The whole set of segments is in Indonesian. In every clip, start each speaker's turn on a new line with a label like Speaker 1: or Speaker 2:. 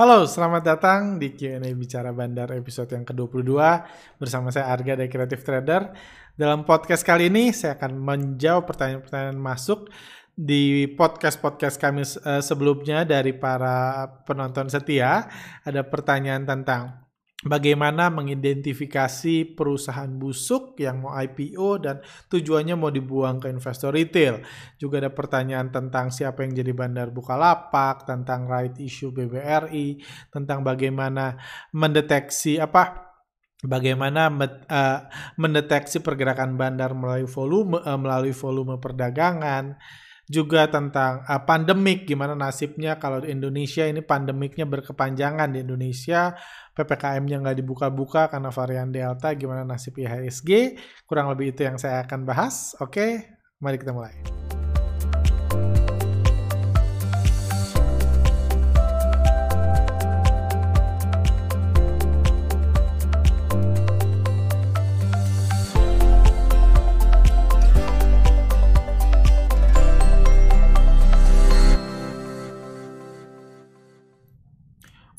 Speaker 1: Halo, selamat datang di Q&A Bicara Bandar episode yang ke-22 bersama saya Arga dari Creative Trader. Dalam podcast kali ini saya akan menjawab pertanyaan-pertanyaan masuk di podcast-podcast kami uh, sebelumnya dari para penonton setia. Ada pertanyaan tentang bagaimana mengidentifikasi perusahaan busuk yang mau IPO dan tujuannya mau dibuang ke investor retail. Juga ada pertanyaan tentang siapa yang jadi bandar Bukalapak, tentang right issue BBRI, tentang bagaimana mendeteksi apa bagaimana uh, mendeteksi pergerakan bandar melalui volume uh, melalui volume perdagangan juga tentang uh, pandemik. Gimana nasibnya kalau di Indonesia ini pandemiknya berkepanjangan di Indonesia PPKM-nya nggak dibuka-buka karena varian Delta gimana nasib IHSG kurang lebih itu yang saya akan bahas. Oke mari kita mulai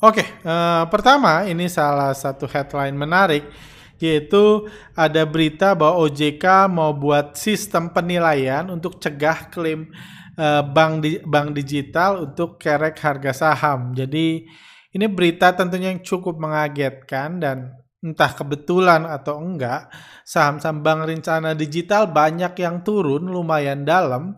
Speaker 1: Oke, okay, uh, eh, pertama ini salah satu headline menarik yaitu ada berita bahwa OJK mau buat sistem penilaian untuk cegah klaim uh, bank di, bank digital untuk kerek harga saham. Jadi ini berita tentunya yang cukup mengagetkan dan entah kebetulan atau enggak saham-saham bank rencana digital banyak yang turun lumayan dalam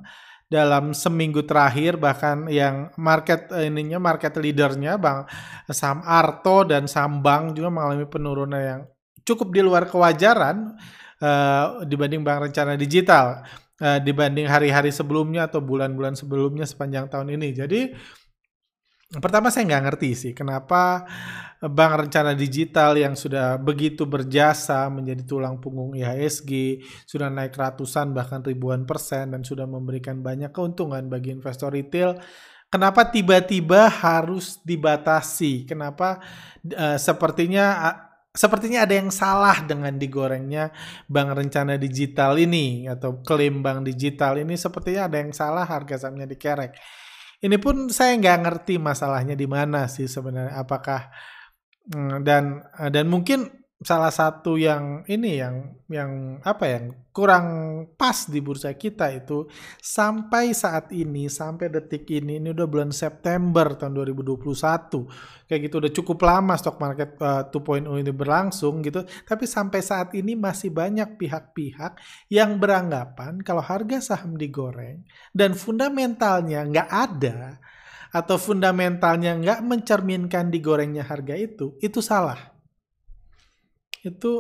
Speaker 1: dalam seminggu terakhir bahkan yang market eh, ininya market leadernya Bang saham Arto dan saham Bank juga mengalami penurunan yang cukup di luar kewajaran uh, dibanding bank rencana digital uh, dibanding hari-hari sebelumnya atau bulan-bulan sebelumnya sepanjang tahun ini. Jadi Pertama saya nggak ngerti sih kenapa bank rencana digital yang sudah begitu berjasa menjadi tulang punggung IHSG, sudah naik ratusan bahkan ribuan persen dan sudah memberikan banyak keuntungan bagi investor retail, kenapa tiba-tiba harus dibatasi? Kenapa uh, sepertinya uh, sepertinya ada yang salah dengan digorengnya bank rencana digital ini atau klaim bank digital ini sepertinya ada yang salah harga sahamnya dikerek ini pun saya nggak ngerti masalahnya di mana sih sebenarnya apakah mm, dan eh, dan mungkin salah satu yang ini yang yang apa yang kurang pas di bursa kita itu sampai saat ini sampai detik ini ini udah bulan September tahun 2021 kayak gitu udah cukup lama stock market uh, eh, 2.0 ini berlangsung gitu. Tapi sampai saat ini masih banyak pihak-pihak yang beranggapan kalau harga saham digoreng dan fundamentalnya nggak ada atau fundamentalnya nggak mencerminkan digorengnya harga itu itu salah itu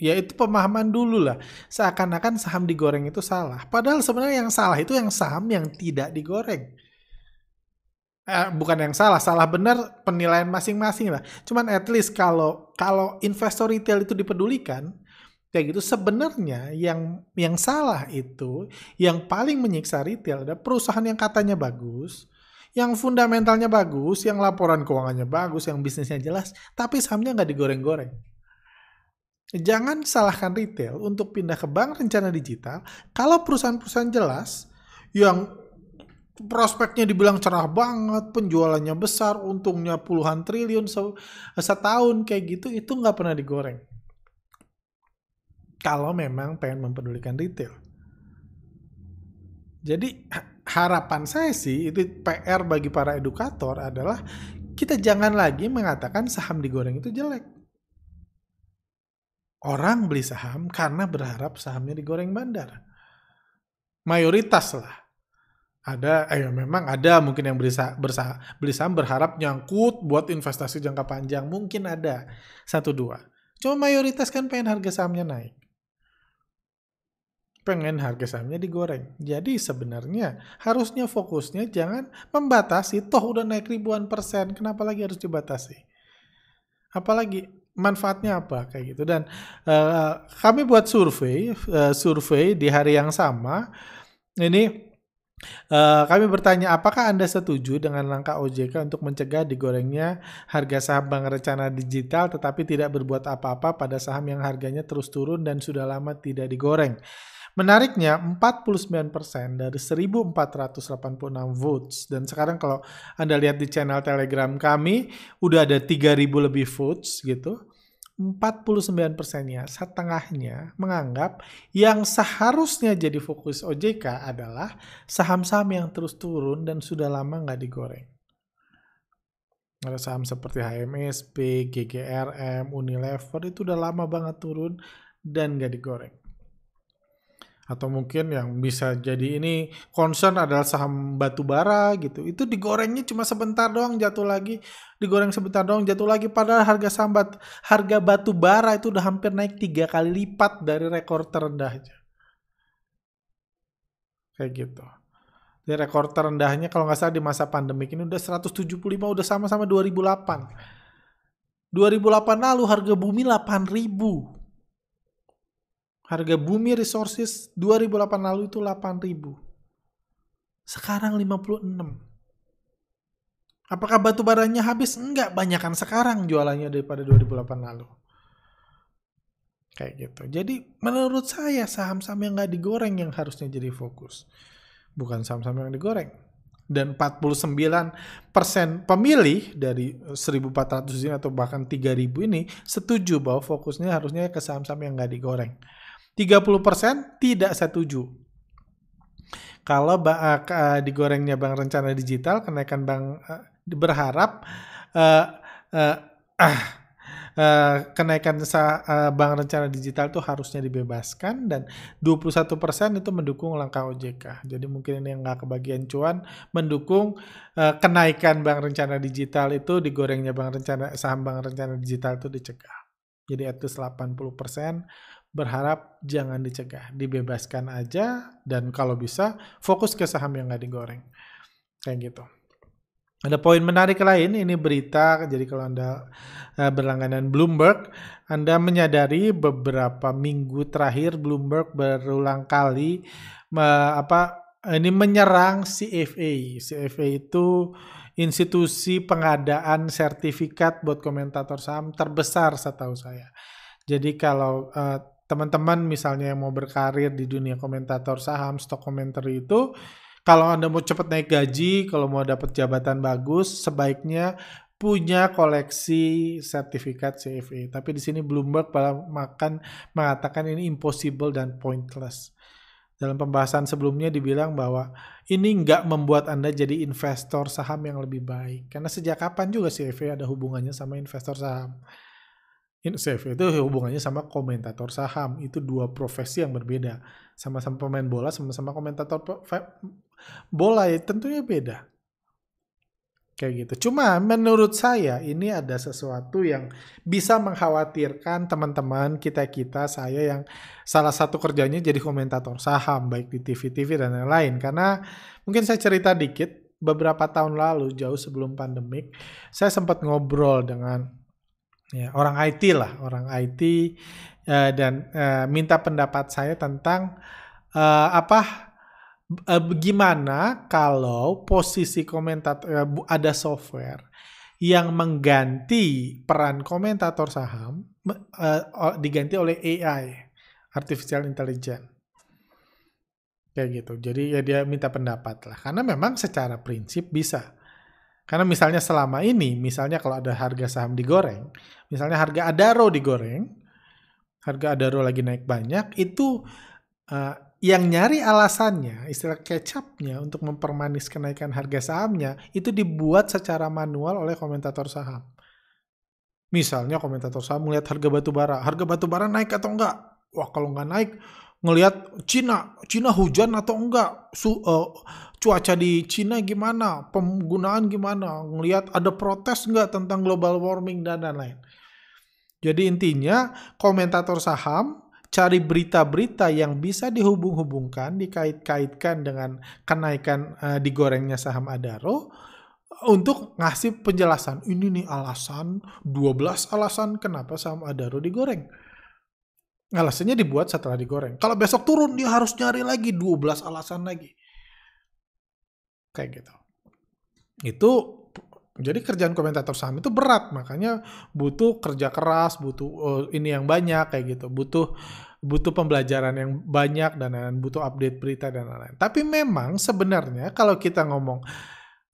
Speaker 1: ya itu pemahaman dulu lah. Seakan-akan saham digoreng itu salah. Padahal sebenarnya yang salah itu yang saham yang tidak digoreng. Eh, bukan yang salah, salah benar penilaian masing-masing lah. Cuman at least kalau kalau investor retail itu dipedulikan, kayak gitu sebenarnya yang yang salah itu yang paling menyiksa retail ada perusahaan yang katanya bagus, yang fundamentalnya bagus, yang laporan keuangannya bagus, yang bisnisnya jelas, tapi sahamnya nggak digoreng-goreng. Jangan salahkan retail untuk pindah ke bank rencana digital kalau perusahaan-perusahaan jelas yang prospeknya dibilang cerah banget, penjualannya besar, untungnya puluhan triliun setahun kayak gitu, itu nggak pernah digoreng. Kalau memang pengen mempedulikan retail. Jadi harapan saya sih itu PR bagi para edukator adalah kita jangan lagi mengatakan saham digoreng itu jelek Orang beli saham karena berharap sahamnya digoreng bandar. Mayoritas lah. Ada, eh memang ada mungkin yang beli, bersa, beli saham berharap nyangkut buat investasi jangka panjang. Mungkin ada. Satu dua. Cuma mayoritas kan pengen harga sahamnya naik. Pengen harga sahamnya digoreng. Jadi sebenarnya harusnya fokusnya jangan membatasi. Toh udah naik ribuan persen. Kenapa lagi harus dibatasi? Apalagi manfaatnya apa kayak gitu. Dan uh, kami buat survei uh, survei di hari yang sama. Ini uh, kami bertanya apakah anda setuju dengan langkah OJK untuk mencegah digorengnya harga saham bank rencana digital tetapi tidak berbuat apa-apa pada saham yang harganya terus turun dan sudah lama tidak digoreng Menariknya 49% dari 1486 votes dan sekarang kalau Anda lihat di channel Telegram kami udah ada 3000 lebih votes gitu. 49 persennya, setengahnya menganggap yang seharusnya jadi fokus OJK adalah saham-saham yang terus turun dan sudah lama nggak digoreng. Ada saham seperti HMSP, GGRM, Unilever itu udah lama banget turun dan nggak digoreng. Atau mungkin yang bisa jadi ini concern adalah saham batu bara gitu. Itu digorengnya cuma sebentar doang jatuh lagi, digoreng sebentar doang jatuh lagi. Padahal harga saham bat, harga batu bara itu udah hampir naik tiga kali lipat dari rekor terendahnya. Kayak gitu. Di rekor terendahnya kalau nggak salah di masa pandemi ini udah 175 udah sama-sama 2008. 2008 lalu harga bumi 8000 Harga bumi resources 2008 lalu itu 8000. Sekarang 56. Apakah batu baranya habis? Enggak, banyakkan sekarang jualannya daripada 2008 lalu. Kayak gitu. Jadi menurut saya saham-saham yang nggak digoreng yang harusnya jadi fokus. Bukan saham-saham yang digoreng. Dan 49% pemilih dari 1400 ini atau bahkan 3000 ini setuju bahwa fokusnya harusnya ke saham-saham yang nggak digoreng. 30% tidak setuju. Kalau uh, digorengnya bank rencana digital, kenaikan bank uh, berharap uh, uh, uh, uh, kenaikan uh, bank rencana digital itu harusnya dibebaskan dan 21% itu mendukung langkah OJK. Jadi mungkin ini yang nggak kebagian cuan mendukung uh, kenaikan bank rencana digital itu digorengnya bank rencana saham bank rencana digital itu dicegah. Jadi least 80% berharap jangan dicegah, dibebaskan aja dan kalau bisa fokus ke saham yang nggak digoreng. Kayak gitu. Ada poin menarik lain, ini berita, jadi kalau Anda uh, berlangganan Bloomberg, Anda menyadari beberapa minggu terakhir Bloomberg berulang kali uh, apa ini menyerang CFA. CFA itu institusi pengadaan sertifikat buat komentator saham terbesar setahu saya. Jadi kalau uh, teman-teman misalnya yang mau berkarir di dunia komentator saham, stock commentary itu, kalau Anda mau cepat naik gaji, kalau mau dapat jabatan bagus, sebaiknya punya koleksi sertifikat CFA. Tapi di sini Bloomberg makan mengatakan ini impossible dan pointless. Dalam pembahasan sebelumnya dibilang bahwa ini nggak membuat Anda jadi investor saham yang lebih baik. Karena sejak kapan juga CFA ada hubungannya sama investor saham. Insaf itu hubungannya sama komentator saham. Itu dua profesi yang berbeda. Sama-sama pemain bola, sama-sama komentator bola ya tentunya beda. Kayak gitu. Cuma menurut saya ini ada sesuatu yang bisa mengkhawatirkan teman-teman kita-kita saya yang salah satu kerjanya jadi komentator saham baik di TV-TV dan lain-lain. Karena mungkin saya cerita dikit beberapa tahun lalu jauh sebelum pandemik saya sempat ngobrol dengan ya orang IT lah orang IT uh, eh, dan uh, minta pendapat saya tentang uh, apa uh, gimana kalau posisi komentator uh, ada software yang mengganti peran komentator saham uh, diganti oleh AI artificial intelligence. Kayak gitu. Jadi ya dia minta pendapat lah. Karena memang secara prinsip bisa karena misalnya selama ini, misalnya kalau ada harga saham digoreng, misalnya harga Adaro digoreng, harga Adaro lagi naik banyak, itu uh, yang nyari alasannya, istilah kecapnya untuk mempermanis kenaikan harga sahamnya, itu dibuat secara manual oleh komentator saham. Misalnya komentator saham melihat harga batu bara, harga batu bara naik atau enggak? Wah kalau nggak naik, ngelihat Cina, Cina hujan atau enggak, Su, uh, cuaca di Cina gimana, penggunaan gimana, ngelihat ada protes enggak tentang global warming dan lain-lain. Jadi intinya komentator saham cari berita-berita yang bisa dihubung-hubungkan, dikait-kaitkan dengan kenaikan uh, digorengnya saham Adaro untuk ngasih penjelasan. Ini nih alasan, 12 alasan kenapa saham Adaro digoreng Alasannya dibuat setelah digoreng. Kalau besok turun dia harus nyari lagi 12 alasan lagi. Kayak gitu. Itu jadi kerjaan komentator saham itu berat, makanya butuh kerja keras, butuh uh, ini yang banyak kayak gitu, butuh butuh pembelajaran yang banyak dan lain-lain, butuh update berita dan lain-lain. Tapi memang sebenarnya kalau kita ngomong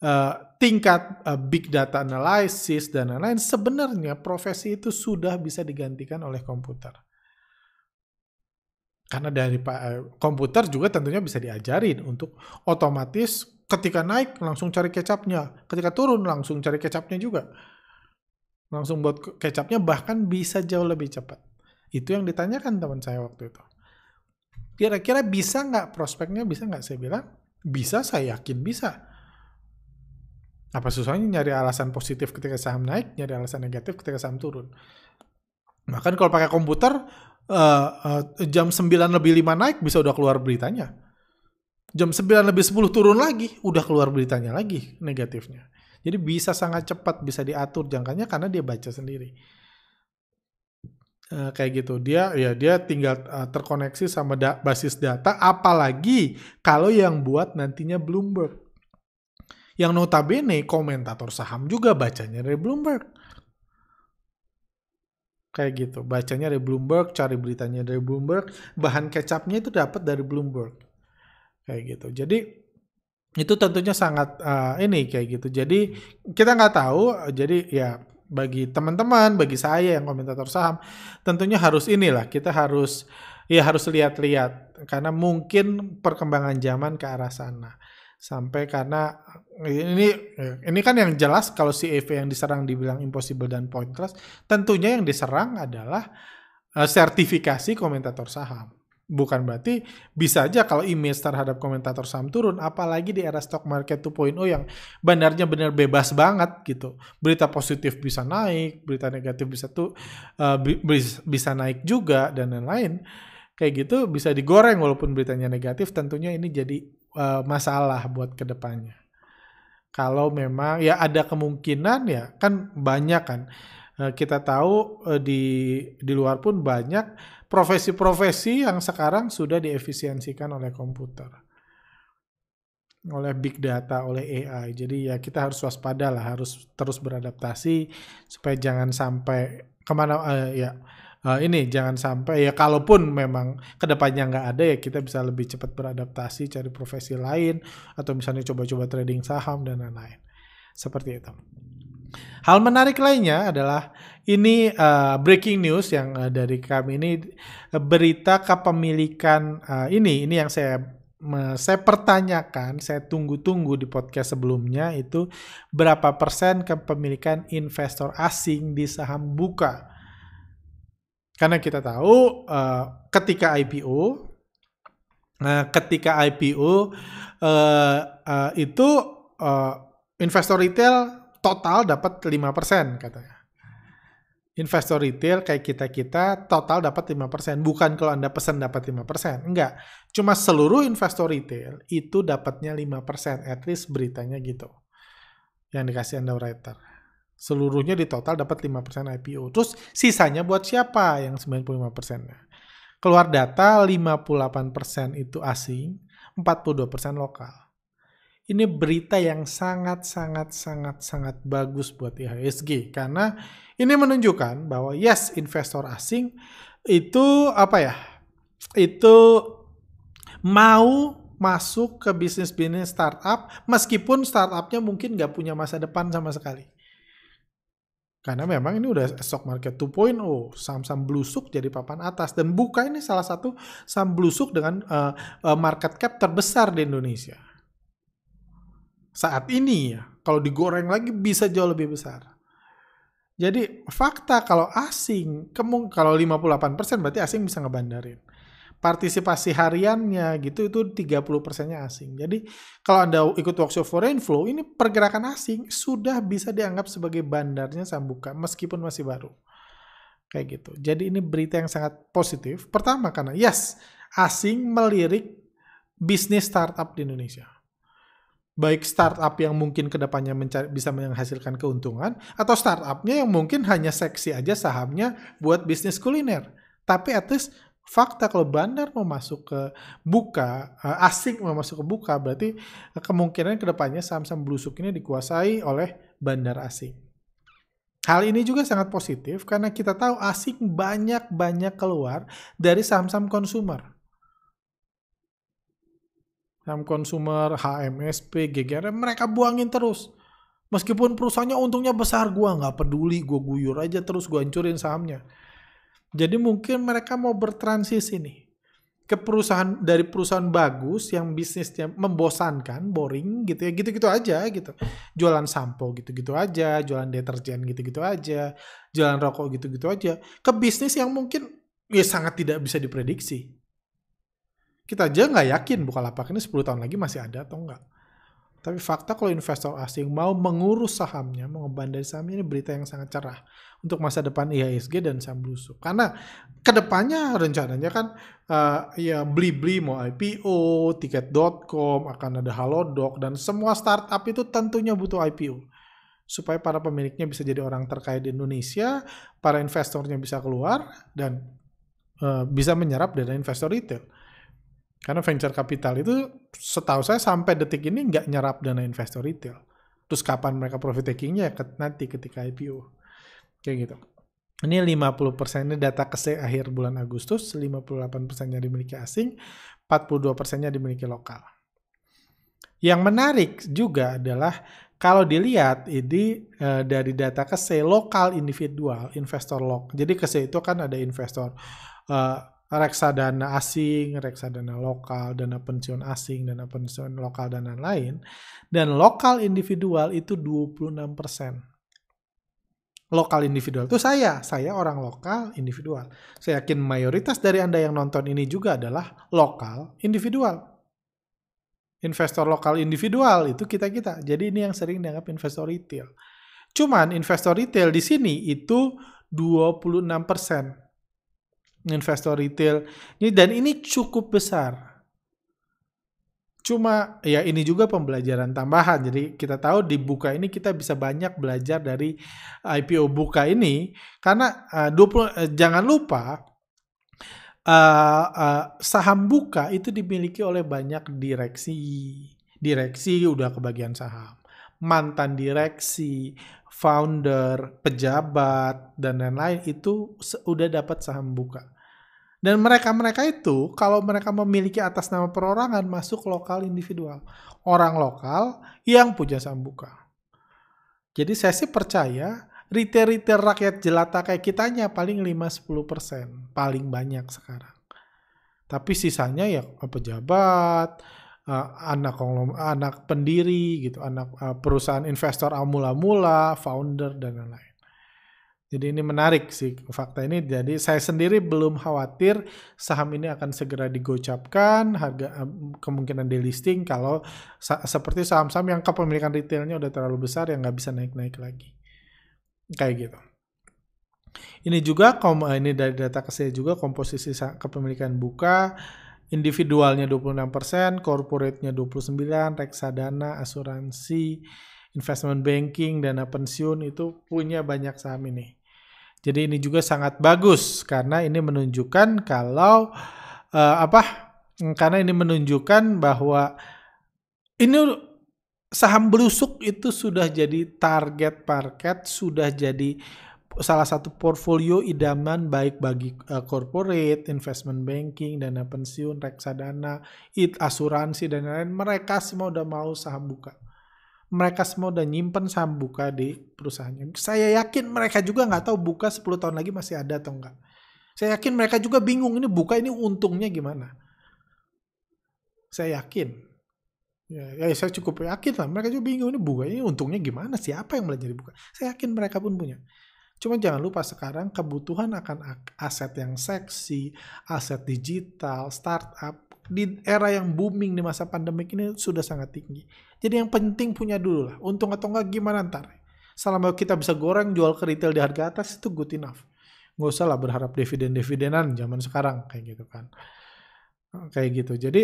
Speaker 1: uh, tingkat uh, big data analysis dan lain-lain, sebenarnya profesi itu sudah bisa digantikan oleh komputer. Karena dari komputer juga tentunya bisa diajarin untuk otomatis ketika naik langsung cari kecapnya, ketika turun langsung cari kecapnya juga. Langsung buat kecapnya bahkan bisa jauh lebih cepat. Itu yang ditanyakan teman saya waktu itu. Kira-kira bisa nggak prospeknya bisa nggak saya bilang? Bisa, saya yakin bisa. Apa susahnya nyari alasan positif ketika saham naik, nyari alasan negatif ketika saham turun. Bahkan kalau pakai komputer, uh, uh, jam 9 lebih 5 naik bisa udah keluar beritanya. Jam 9 lebih 10 turun lagi, udah keluar beritanya lagi negatifnya. Jadi bisa sangat cepat, bisa diatur jangkanya karena dia baca sendiri. Uh, kayak gitu. Dia ya dia tinggal uh, terkoneksi sama da basis data apalagi kalau yang buat nantinya Bloomberg. Yang notabene komentator saham juga bacanya dari Bloomberg. Kayak gitu. Bacanya dari Bloomberg cari beritanya dari Bloomberg. Bahan kecapnya itu dapat dari Bloomberg kayak gitu jadi itu tentunya sangat uh, ini kayak gitu jadi kita nggak tahu jadi ya bagi teman-teman, bagi saya yang komentator saham, tentunya harus inilah kita harus ya harus lihat-lihat karena mungkin perkembangan zaman ke arah sana. Sampai karena ini ini kan yang jelas kalau si EV yang diserang dibilang impossible dan pointless, tentunya yang diserang adalah uh, sertifikasi komentator saham. Bukan berarti bisa aja kalau image terhadap komentator saham turun, apalagi di era stock market 2.0 yang bandarnya benar bebas banget gitu. Berita positif bisa naik, berita negatif bisa tuh uh, bisa naik juga dan lain-lain. Kayak gitu bisa digoreng walaupun beritanya negatif, tentunya ini jadi uh, masalah buat ke depannya. Kalau memang ya ada kemungkinan ya kan banyak kan uh, kita tahu di di luar pun banyak profesi-profesi yang sekarang sudah diefisiensikan oleh komputer oleh big data, oleh AI. Jadi ya kita harus waspada lah, harus terus beradaptasi supaya jangan sampai ke mana uh, ya uh, ini jangan sampai ya kalaupun memang ke depannya nggak ada ya kita bisa lebih cepat beradaptasi cari profesi lain atau misalnya coba-coba trading saham dan lain-lain seperti itu. Hal menarik lainnya adalah ini uh, breaking news yang uh, dari kami ini uh, berita kepemilikan uh, ini ini yang saya saya pertanyakan, saya tunggu-tunggu di podcast sebelumnya itu berapa persen kepemilikan investor asing di saham buka. Karena kita tahu uh, ketika IPO, uh, ketika IPO uh, uh, itu uh, investor retail total dapat 5% katanya. Investor retail kayak kita-kita total dapat 5%. Bukan kalau Anda pesan dapat 5%. Enggak. Cuma seluruh investor retail itu dapatnya 5%. At least beritanya gitu. Yang dikasih Anda writer. Seluruhnya di total dapat 5% IPO. Terus sisanya buat siapa yang 95%-nya? Keluar data 58% itu asing, 42% lokal ini berita yang sangat sangat sangat sangat bagus buat IHSG karena ini menunjukkan bahwa yes investor asing itu apa ya itu mau masuk ke bisnis-bisnis startup meskipun startupnya mungkin nggak punya masa depan sama sekali. Karena memang ini udah stock market 2.0, saham-saham blusuk jadi papan atas. Dan buka ini salah satu saham blusuk dengan uh, market cap terbesar di Indonesia saat ini ya, kalau digoreng lagi bisa jauh lebih besar. Jadi fakta kalau asing, kalau 58% berarti asing bisa ngebandarin. Partisipasi hariannya gitu itu 30 persennya asing. Jadi kalau Anda ikut workshop foreign flow, ini pergerakan asing sudah bisa dianggap sebagai bandarnya Sambuka meskipun masih baru. Kayak gitu. Jadi ini berita yang sangat positif. Pertama karena yes, asing melirik bisnis startup di Indonesia baik startup yang mungkin ke depannya mencari, bisa menghasilkan keuntungan atau startupnya yang mungkin hanya seksi aja sahamnya buat bisnis kuliner. Tapi at least fakta kalau bandar mau masuk ke buka, uh, asing mau masuk ke buka, berarti kemungkinan ke depannya saham-saham blusuk ini dikuasai oleh bandar asing. Hal ini juga sangat positif karena kita tahu asing banyak-banyak keluar dari saham-saham konsumer. Saham konsumer, HMSP, GGR, mereka buangin terus. Meskipun perusahaannya untungnya besar, gua nggak peduli, gue guyur aja terus gue hancurin sahamnya. Jadi mungkin mereka mau bertransisi nih ke perusahaan dari perusahaan bagus yang bisnisnya membosankan, boring gitu ya, gitu-gitu aja gitu. Jualan sampo gitu-gitu aja, jualan deterjen gitu-gitu aja, jualan rokok gitu-gitu aja, ke bisnis yang mungkin ya sangat tidak bisa diprediksi. Kita aja nggak yakin Bukalapak ini 10 tahun lagi masih ada atau enggak. Tapi fakta kalau investor asing mau mengurus sahamnya, mau ngebandai sahamnya ini berita yang sangat cerah untuk masa depan IHSG dan saham blusuk. Karena ke depannya rencananya kan uh, ya beli-beli mau IPO, tiket.com, akan ada Halodoc dan semua startup itu tentunya butuh IPO supaya para pemiliknya bisa jadi orang terkaya di Indonesia, para investornya bisa keluar dan uh, bisa menyerap dana investor retail. Karena venture capital itu setahu saya sampai detik ini nggak nyerap dana investor retail. Terus kapan mereka profit takingnya nanti ketika IPO. Kayak gitu. Ini 50% ini data kese akhir bulan Agustus, 58%-nya dimiliki asing, 42%-nya dimiliki lokal. Yang menarik juga adalah kalau dilihat ini uh, dari data kese lokal individual, investor lok. Jadi kese itu kan ada investor uh, reksadana asing, reksadana lokal, dana pensiun asing, dana pensiun lokal, dan lain-lain. Dan lokal individual itu 26%. Lokal individual itu saya, saya orang lokal individual. Saya yakin mayoritas dari Anda yang nonton ini juga adalah lokal individual. Investor lokal individual itu kita-kita. Jadi ini yang sering dianggap investor retail. Cuman investor retail di sini itu 26 persen investor retail. Ini dan ini cukup besar. Cuma ya ini juga pembelajaran tambahan. Jadi kita tahu di buka ini kita bisa banyak belajar dari IPO buka ini karena uh, 20 uh, jangan lupa uh, uh, saham buka itu dimiliki oleh banyak direksi. Direksi udah kebagian saham. Mantan direksi, founder, pejabat dan lain-lain itu udah dapat saham buka. Dan mereka-mereka itu kalau mereka memiliki atas nama perorangan masuk lokal individual. Orang lokal yang punya saham buka. Jadi saya sih percaya retail-retail rakyat jelata kayak kitanya paling 5-10%. Paling banyak sekarang. Tapi sisanya ya pejabat, uh, anak anak pendiri gitu, anak uh, perusahaan investor amula-mula, founder dan lain-lain. Jadi ini menarik sih fakta ini. Jadi saya sendiri belum khawatir saham ini akan segera digocapkan, harga kemungkinan delisting kalau seperti saham-saham yang kepemilikan retailnya udah terlalu besar yang nggak bisa naik-naik lagi. Kayak gitu. Ini juga ini dari data saya juga komposisi kepemilikan buka individualnya 26%, corporate-nya 29, reksadana, asuransi, investment banking, dana pensiun itu punya banyak saham ini. Jadi ini juga sangat bagus karena ini menunjukkan kalau uh, apa? Karena ini menunjukkan bahwa ini saham berusuk itu sudah jadi target market, sudah jadi salah satu portfolio idaman baik bagi uh, corporate, investment banking, dana pensiun, reksadana, it, asuransi dan lain-lain. Mereka semua udah mau saham buka mereka semua udah nyimpen saham buka di perusahaannya. Saya yakin mereka juga nggak tahu buka 10 tahun lagi masih ada atau enggak. Saya yakin mereka juga bingung ini buka ini untungnya gimana. Saya yakin. Ya, ya saya cukup yakin lah. Mereka juga bingung ini buka ini untungnya gimana. Siapa yang belajar buka? Saya yakin mereka pun punya. Cuma jangan lupa sekarang kebutuhan akan aset yang seksi, aset digital, startup, di era yang booming di masa pandemik ini sudah sangat tinggi. Jadi yang penting punya dulu lah. Untung atau enggak gimana ntar. Selama kita bisa goreng jual ke retail di harga atas itu good enough. Nggak usah lah berharap dividen-dividenan zaman sekarang kayak gitu kan. Kayak gitu. Jadi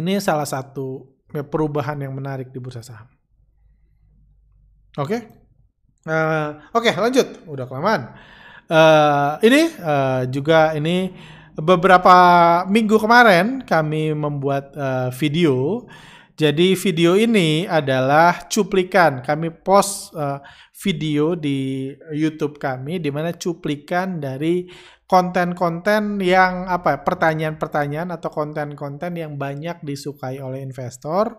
Speaker 1: ini salah satu ya, perubahan yang menarik di bursa saham. Oke. Okay? Uh, eh, Oke okay, lanjut. Udah kelamaan. Uh, ini uh, juga ini beberapa minggu kemarin kami membuat uh, video. Jadi video ini adalah cuplikan. Kami post uh, video di YouTube kami di mana cuplikan dari konten-konten yang apa pertanyaan-pertanyaan atau konten-konten yang banyak disukai oleh investor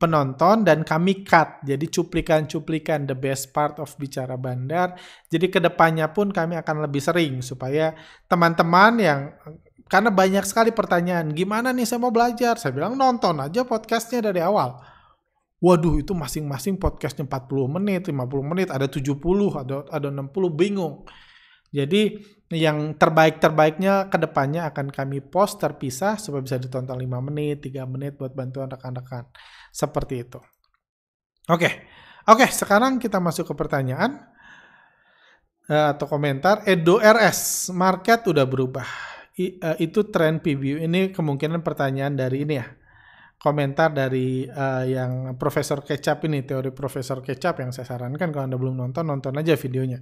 Speaker 1: penonton dan kami cut. Jadi cuplikan-cuplikan the best part of bicara bandar. Jadi ke depannya pun kami akan lebih sering supaya teman-teman yang karena banyak sekali pertanyaan, gimana nih saya mau belajar? Saya bilang nonton aja podcastnya dari awal. Waduh itu masing-masing podcastnya 40 menit, 50 menit, ada 70, ada, ada 60, bingung. Jadi yang terbaik-terbaiknya ke depannya akan kami post terpisah supaya bisa ditonton 5 menit, 3 menit buat bantuan rekan-rekan. Seperti itu. Oke, oke sekarang kita masuk ke pertanyaan uh, atau komentar. Edo RS, market udah berubah. I, uh, itu tren PBU. Ini kemungkinan pertanyaan dari ini ya. Komentar dari uh, yang Profesor Kecap ini, teori Profesor Kecap yang saya sarankan kalau Anda belum nonton, nonton aja videonya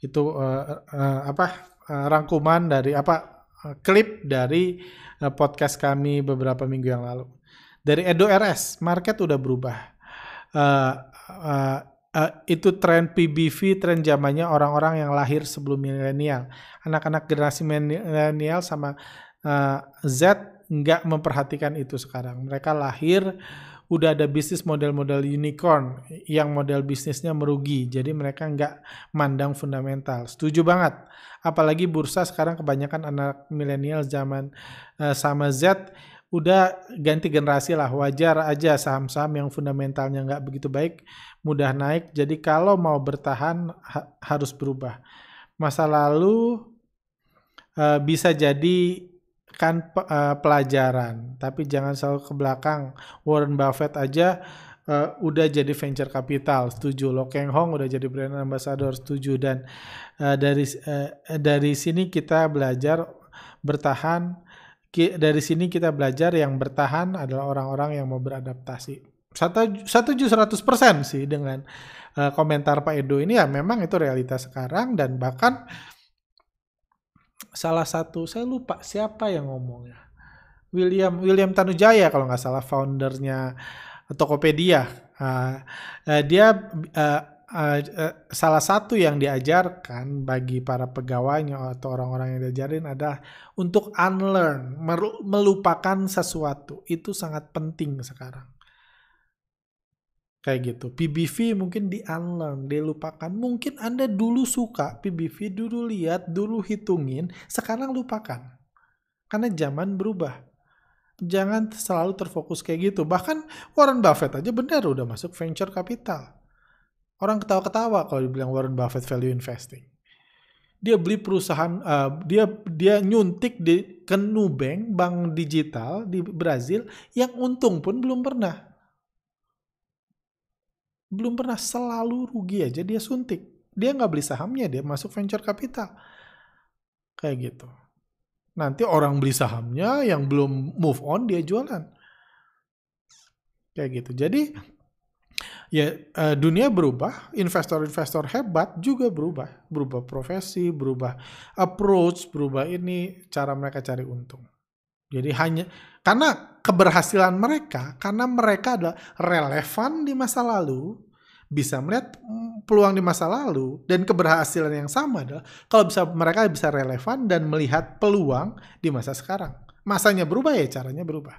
Speaker 1: itu uh, uh, apa uh, rangkuman dari apa uh, klip dari uh, podcast kami beberapa minggu yang lalu dari Edo RS market udah berubah uh, uh, uh, itu tren PBV tren zamannya orang-orang yang lahir sebelum milenial anak-anak generasi milenial sama uh, Z nggak memperhatikan itu sekarang mereka lahir udah ada bisnis model-model unicorn yang model bisnisnya merugi. Jadi mereka nggak mandang fundamental. Setuju banget. Apalagi bursa sekarang kebanyakan anak milenial zaman uh, sama Z udah ganti generasi lah. Wajar aja saham-saham yang fundamentalnya nggak begitu baik mudah naik. Jadi kalau mau bertahan ha harus berubah. Masa lalu uh, bisa jadi kan uh, pelajaran, tapi jangan selalu ke belakang. Warren Buffett aja uh, udah jadi venture capital, setuju. Lo Keng Hong udah jadi brand ambassador, setuju. Dan uh, dari uh, dari sini kita belajar bertahan. Dari sini kita belajar yang bertahan adalah orang-orang yang mau beradaptasi. Satu setuju 100% sih dengan uh, komentar Pak Edo ini. Ya memang itu realitas sekarang dan bahkan salah satu saya lupa siapa yang ngomongnya William William Tanujaya kalau nggak salah foundernya Tokopedia. Uh, uh, dia uh, uh, salah satu yang diajarkan bagi para pegawainya atau orang-orang yang diajarin adalah untuk unlearn melupakan sesuatu itu sangat penting sekarang Kayak gitu. PBV mungkin di unlearn, dilupakan. Mungkin Anda dulu suka PBV, dulu lihat, dulu hitungin, sekarang lupakan. Karena zaman berubah. Jangan selalu terfokus kayak gitu. Bahkan Warren Buffett aja benar udah masuk venture capital. Orang ketawa-ketawa kalau dibilang Warren Buffett value investing. Dia beli perusahaan, uh, dia dia nyuntik di ke Nubank, bank digital di Brazil, yang untung pun belum pernah belum pernah selalu rugi aja dia suntik. Dia nggak beli sahamnya, dia masuk venture capital. Kayak gitu. Nanti orang beli sahamnya yang belum move on dia jualan. Kayak gitu. Jadi ya uh, dunia berubah, investor-investor hebat juga berubah, berubah profesi, berubah approach, berubah ini cara mereka cari untung. Jadi hanya karena keberhasilan mereka, karena mereka adalah relevan di masa lalu, bisa melihat mm, peluang di masa lalu dan keberhasilan yang sama adalah kalau bisa mereka bisa relevan dan melihat peluang di masa sekarang. Masanya berubah ya caranya berubah.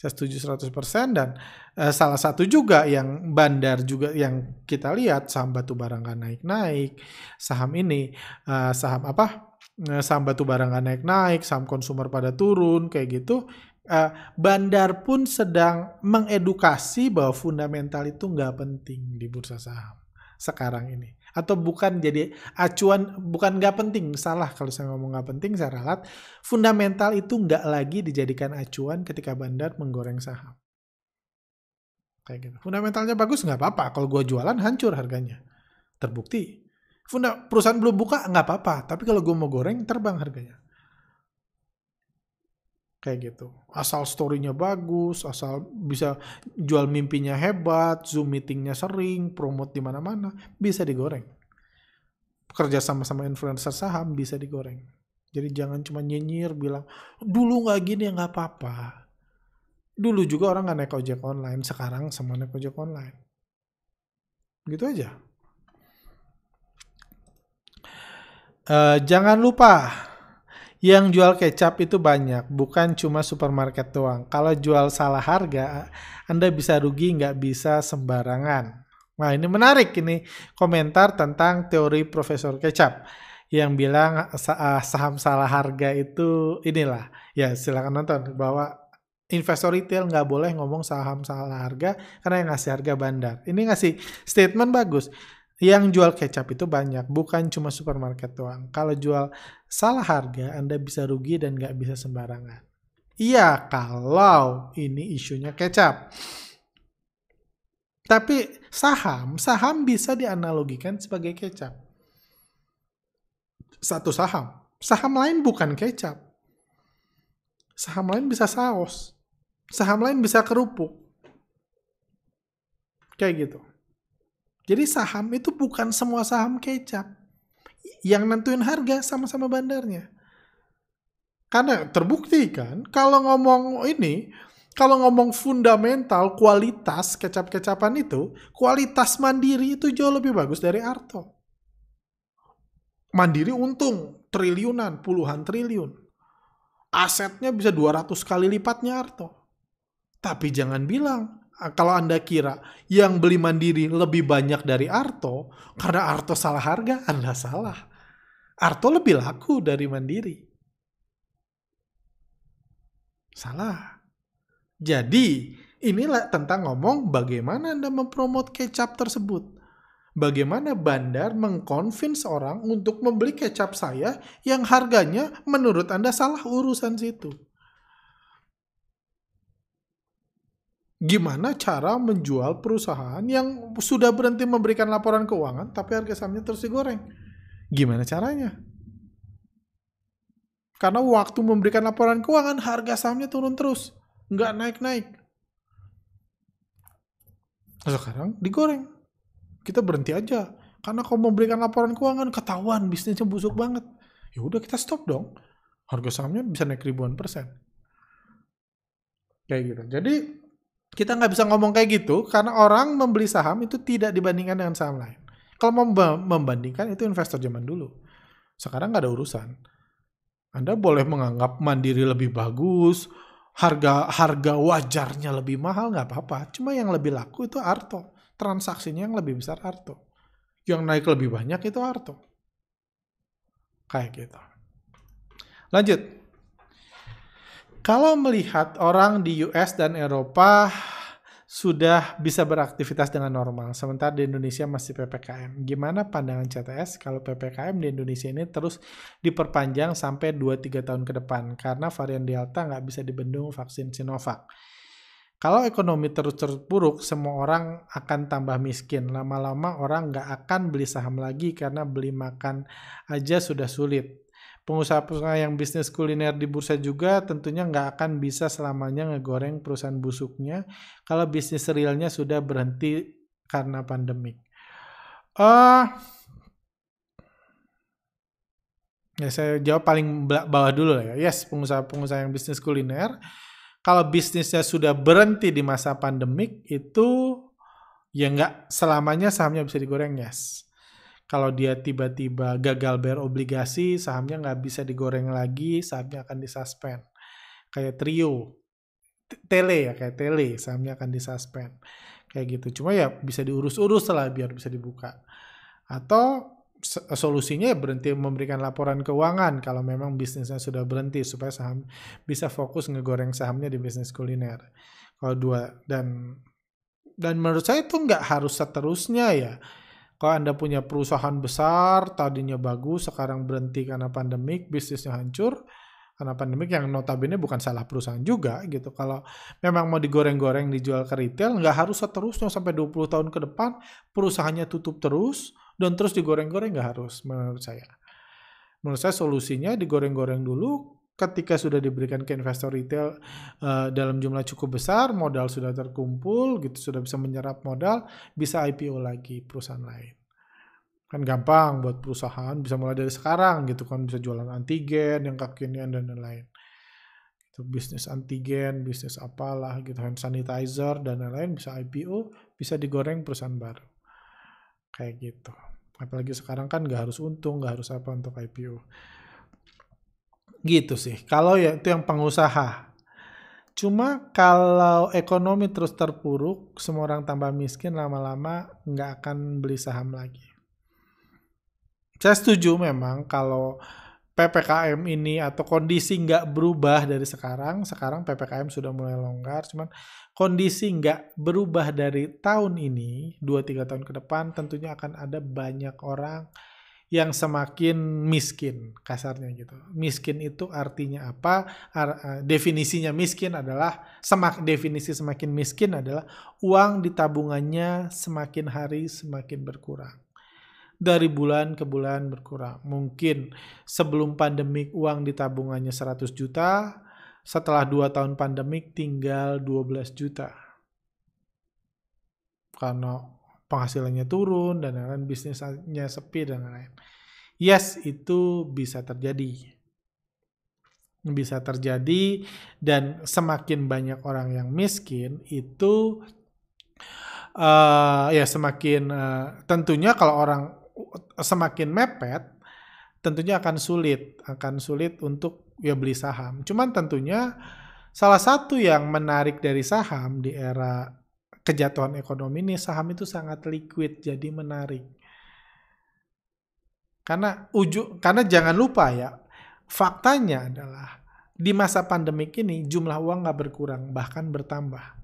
Speaker 1: Saya setuju 100% dan uh, salah satu juga yang bandar juga yang kita lihat saham batu barang kan naik-naik, saham ini uh, saham apa? Eh, saham batu barang nggak naik-naik, saham konsumer pada turun, kayak gitu. Uh, bandar pun sedang mengedukasi bahwa fundamental itu nggak penting di bursa saham sekarang ini. Atau bukan jadi acuan, bukan nggak penting, salah kalau saya ngomong nggak penting, saya ralat. Fundamental itu nggak lagi dijadikan acuan ketika bandar menggoreng saham. Kayak gitu. Fundamentalnya bagus nggak apa-apa, kalau gue jualan hancur harganya. Terbukti Funda, perusahaan belum buka nggak apa-apa, tapi kalau gue mau goreng terbang harganya. Kayak gitu. Asal story-nya bagus, asal bisa jual mimpinya hebat, Zoom meetingnya sering, promote di mana-mana, bisa digoreng. Kerja sama-sama influencer saham bisa digoreng. Jadi jangan cuma nyinyir bilang, dulu nggak gini ya nggak apa-apa. Dulu juga orang nggak naik ojek online, sekarang semua naik ojek online. Gitu aja. Uh, jangan lupa yang jual kecap itu banyak, bukan cuma supermarket doang. Kalau jual salah harga, Anda bisa rugi, nggak bisa sembarangan. Nah ini menarik ini komentar tentang teori Profesor Kecap yang bilang eh, saham salah harga itu inilah ya silakan nonton bahwa investor retail nggak boleh ngomong saham salah harga karena yang ngasih harga bandar. Ini ngasih statement bagus. Yang jual kecap itu banyak, bukan cuma supermarket doang. Kalau jual salah harga, Anda bisa rugi dan nggak bisa sembarangan. Iya, kalau ini isunya kecap. Tapi saham, saham bisa dianalogikan sebagai kecap. Satu saham. Saham lain bukan kecap. Saham lain bisa saus. Saham lain bisa kerupuk. Kayak gitu. Jadi saham itu bukan semua saham kecap. Yang nentuin harga sama-sama bandarnya. Karena terbukti kan, kalau ngomong ini, kalau ngomong fundamental, kualitas kecap-kecapan itu, kualitas mandiri itu jauh lebih bagus dari Arto. Mandiri untung triliunan, puluhan triliun. Asetnya bisa 200 kali lipatnya Arto. Tapi jangan bilang, kalau Anda kira yang beli mandiri lebih banyak dari Arto, karena Arto salah harga, Anda salah. Arto lebih laku dari mandiri. Salah. Jadi, inilah tentang ngomong bagaimana Anda mempromot kecap tersebut. Bagaimana bandar mengconvince orang untuk membeli kecap saya yang harganya menurut Anda salah urusan situ. Gimana cara menjual perusahaan yang sudah berhenti memberikan laporan keuangan tapi harga sahamnya terus digoreng. Gimana caranya? Karena waktu memberikan laporan keuangan harga sahamnya turun terus, nggak naik-naik. Sekarang digoreng. Kita berhenti aja. Karena kalau memberikan laporan keuangan ketahuan bisnisnya busuk banget. Ya udah kita stop dong. Harga sahamnya bisa naik ribuan persen. Kayak gitu. Jadi kita nggak bisa ngomong kayak gitu karena orang membeli saham itu tidak dibandingkan dengan saham lain. Kalau mau membandingkan itu investor zaman dulu. Sekarang nggak ada urusan. Anda boleh menganggap mandiri lebih bagus, harga harga wajarnya lebih mahal nggak apa-apa. Cuma yang lebih laku itu Arto. Transaksinya yang lebih besar Arto. Yang naik lebih banyak itu Arto. Kayak gitu. Lanjut. Kalau melihat orang di US dan Eropa sudah bisa beraktivitas dengan normal, sementara di Indonesia masih PPKM. Gimana pandangan CTS kalau PPKM di Indonesia ini terus diperpanjang sampai 2-3 tahun ke depan karena varian Delta nggak bisa dibendung vaksin Sinovac. Kalau ekonomi terus terpuruk, semua orang akan tambah miskin. Lama-lama orang nggak akan beli saham lagi karena beli makan aja sudah sulit pengusaha-pengusaha yang bisnis kuliner di bursa juga tentunya nggak akan bisa selamanya ngegoreng perusahaan busuknya kalau bisnis realnya sudah berhenti karena pandemik. Uh, ya saya jawab paling bawah dulu ya. Yes, pengusaha-pengusaha yang bisnis kuliner kalau bisnisnya sudah berhenti di masa pandemik itu ya nggak selamanya sahamnya bisa digoreng yes kalau dia tiba-tiba gagal bayar obligasi, sahamnya nggak bisa digoreng lagi, sahamnya akan disuspend. Kayak trio, tele ya, kayak tele, sahamnya akan disuspend. Kayak gitu. Cuma ya bisa diurus-urus lah biar bisa dibuka. Atau solusinya ya berhenti memberikan laporan keuangan kalau memang bisnisnya sudah berhenti supaya saham bisa fokus ngegoreng sahamnya di bisnis kuliner. Kalau dua dan dan menurut saya itu nggak harus seterusnya ya kalau Anda punya perusahaan besar, tadinya bagus, sekarang berhenti karena pandemik, bisnisnya hancur, karena pandemik yang notabene bukan salah perusahaan juga gitu. Kalau memang mau digoreng-goreng dijual ke retail, nggak harus seterusnya sampai 20 tahun ke depan, perusahaannya tutup terus, dan terus digoreng-goreng nggak harus menurut saya. Menurut saya solusinya digoreng-goreng dulu, ketika sudah diberikan ke investor retail uh, dalam jumlah cukup besar, modal sudah terkumpul, gitu sudah bisa menyerap modal, bisa IPO lagi perusahaan lain. Kan gampang buat perusahaan, bisa mulai dari sekarang gitu kan, bisa jualan antigen, yang kekinian dan lain-lain. Itu bisnis antigen, bisnis apalah gitu, hand sanitizer dan lain-lain bisa IPO, bisa digoreng perusahaan baru. Kayak gitu. Apalagi sekarang kan nggak harus untung, nggak harus apa untuk IPO. Gitu sih. Kalau ya itu yang pengusaha. Cuma kalau ekonomi terus terpuruk, semua orang tambah miskin, lama-lama nggak akan beli saham lagi. Saya setuju memang kalau PPKM ini atau kondisi nggak berubah dari sekarang, sekarang PPKM sudah mulai longgar, cuman kondisi nggak berubah dari tahun ini, 2-3 tahun ke depan, tentunya akan ada banyak orang yang semakin miskin kasarnya gitu. Miskin itu artinya apa? Eh, definisinya miskin adalah semak definisi semakin miskin adalah uang di tabungannya semakin hari semakin berkurang. Dari bulan ke bulan berkurang. Mungkin sebelum pandemik uang di tabungannya 100 juta, setelah 2 tahun pandemik tinggal 12 juta. Karena penghasilannya turun dan lain-lain, bisnisnya sepi dan lain-lain. Yes, itu bisa terjadi. Bisa terjadi dan semakin banyak orang yang miskin itu uh, ya semakin uh, tentunya kalau orang semakin mepet tentunya akan sulit, akan sulit untuk ya beli saham. Cuman tentunya salah satu yang menarik dari saham di era kejatuhan ekonomi ini saham itu sangat liquid jadi menarik. Karena ujung karena jangan lupa ya, faktanya adalah di masa pandemik ini jumlah uang nggak berkurang bahkan bertambah.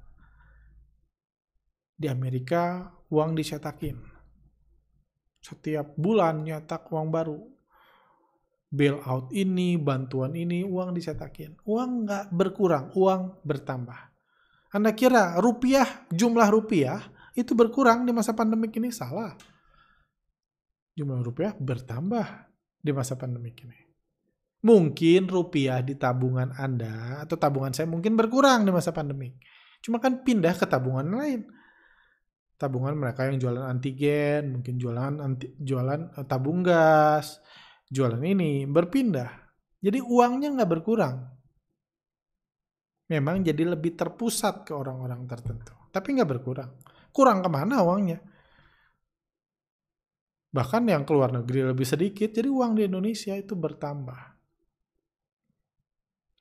Speaker 1: Di Amerika uang dicetakin. Setiap bulan nyetak uang baru. Bailout ini, bantuan ini, uang dicetakin. Uang nggak berkurang, uang bertambah. Anda kira rupiah, jumlah rupiah itu berkurang di masa pandemik ini? Salah. Jumlah rupiah bertambah di masa pandemik ini. Mungkin rupiah di tabungan Anda atau tabungan saya mungkin berkurang di masa pandemik. Cuma kan pindah ke tabungan lain. Tabungan mereka yang jualan antigen, mungkin jualan anti, jualan eh, tabung gas, jualan ini berpindah. Jadi uangnya nggak berkurang, memang jadi lebih terpusat ke orang-orang tertentu. Tapi nggak berkurang. Kurang ke mana uangnya? Bahkan yang keluar negeri lebih sedikit, jadi uang di Indonesia itu bertambah.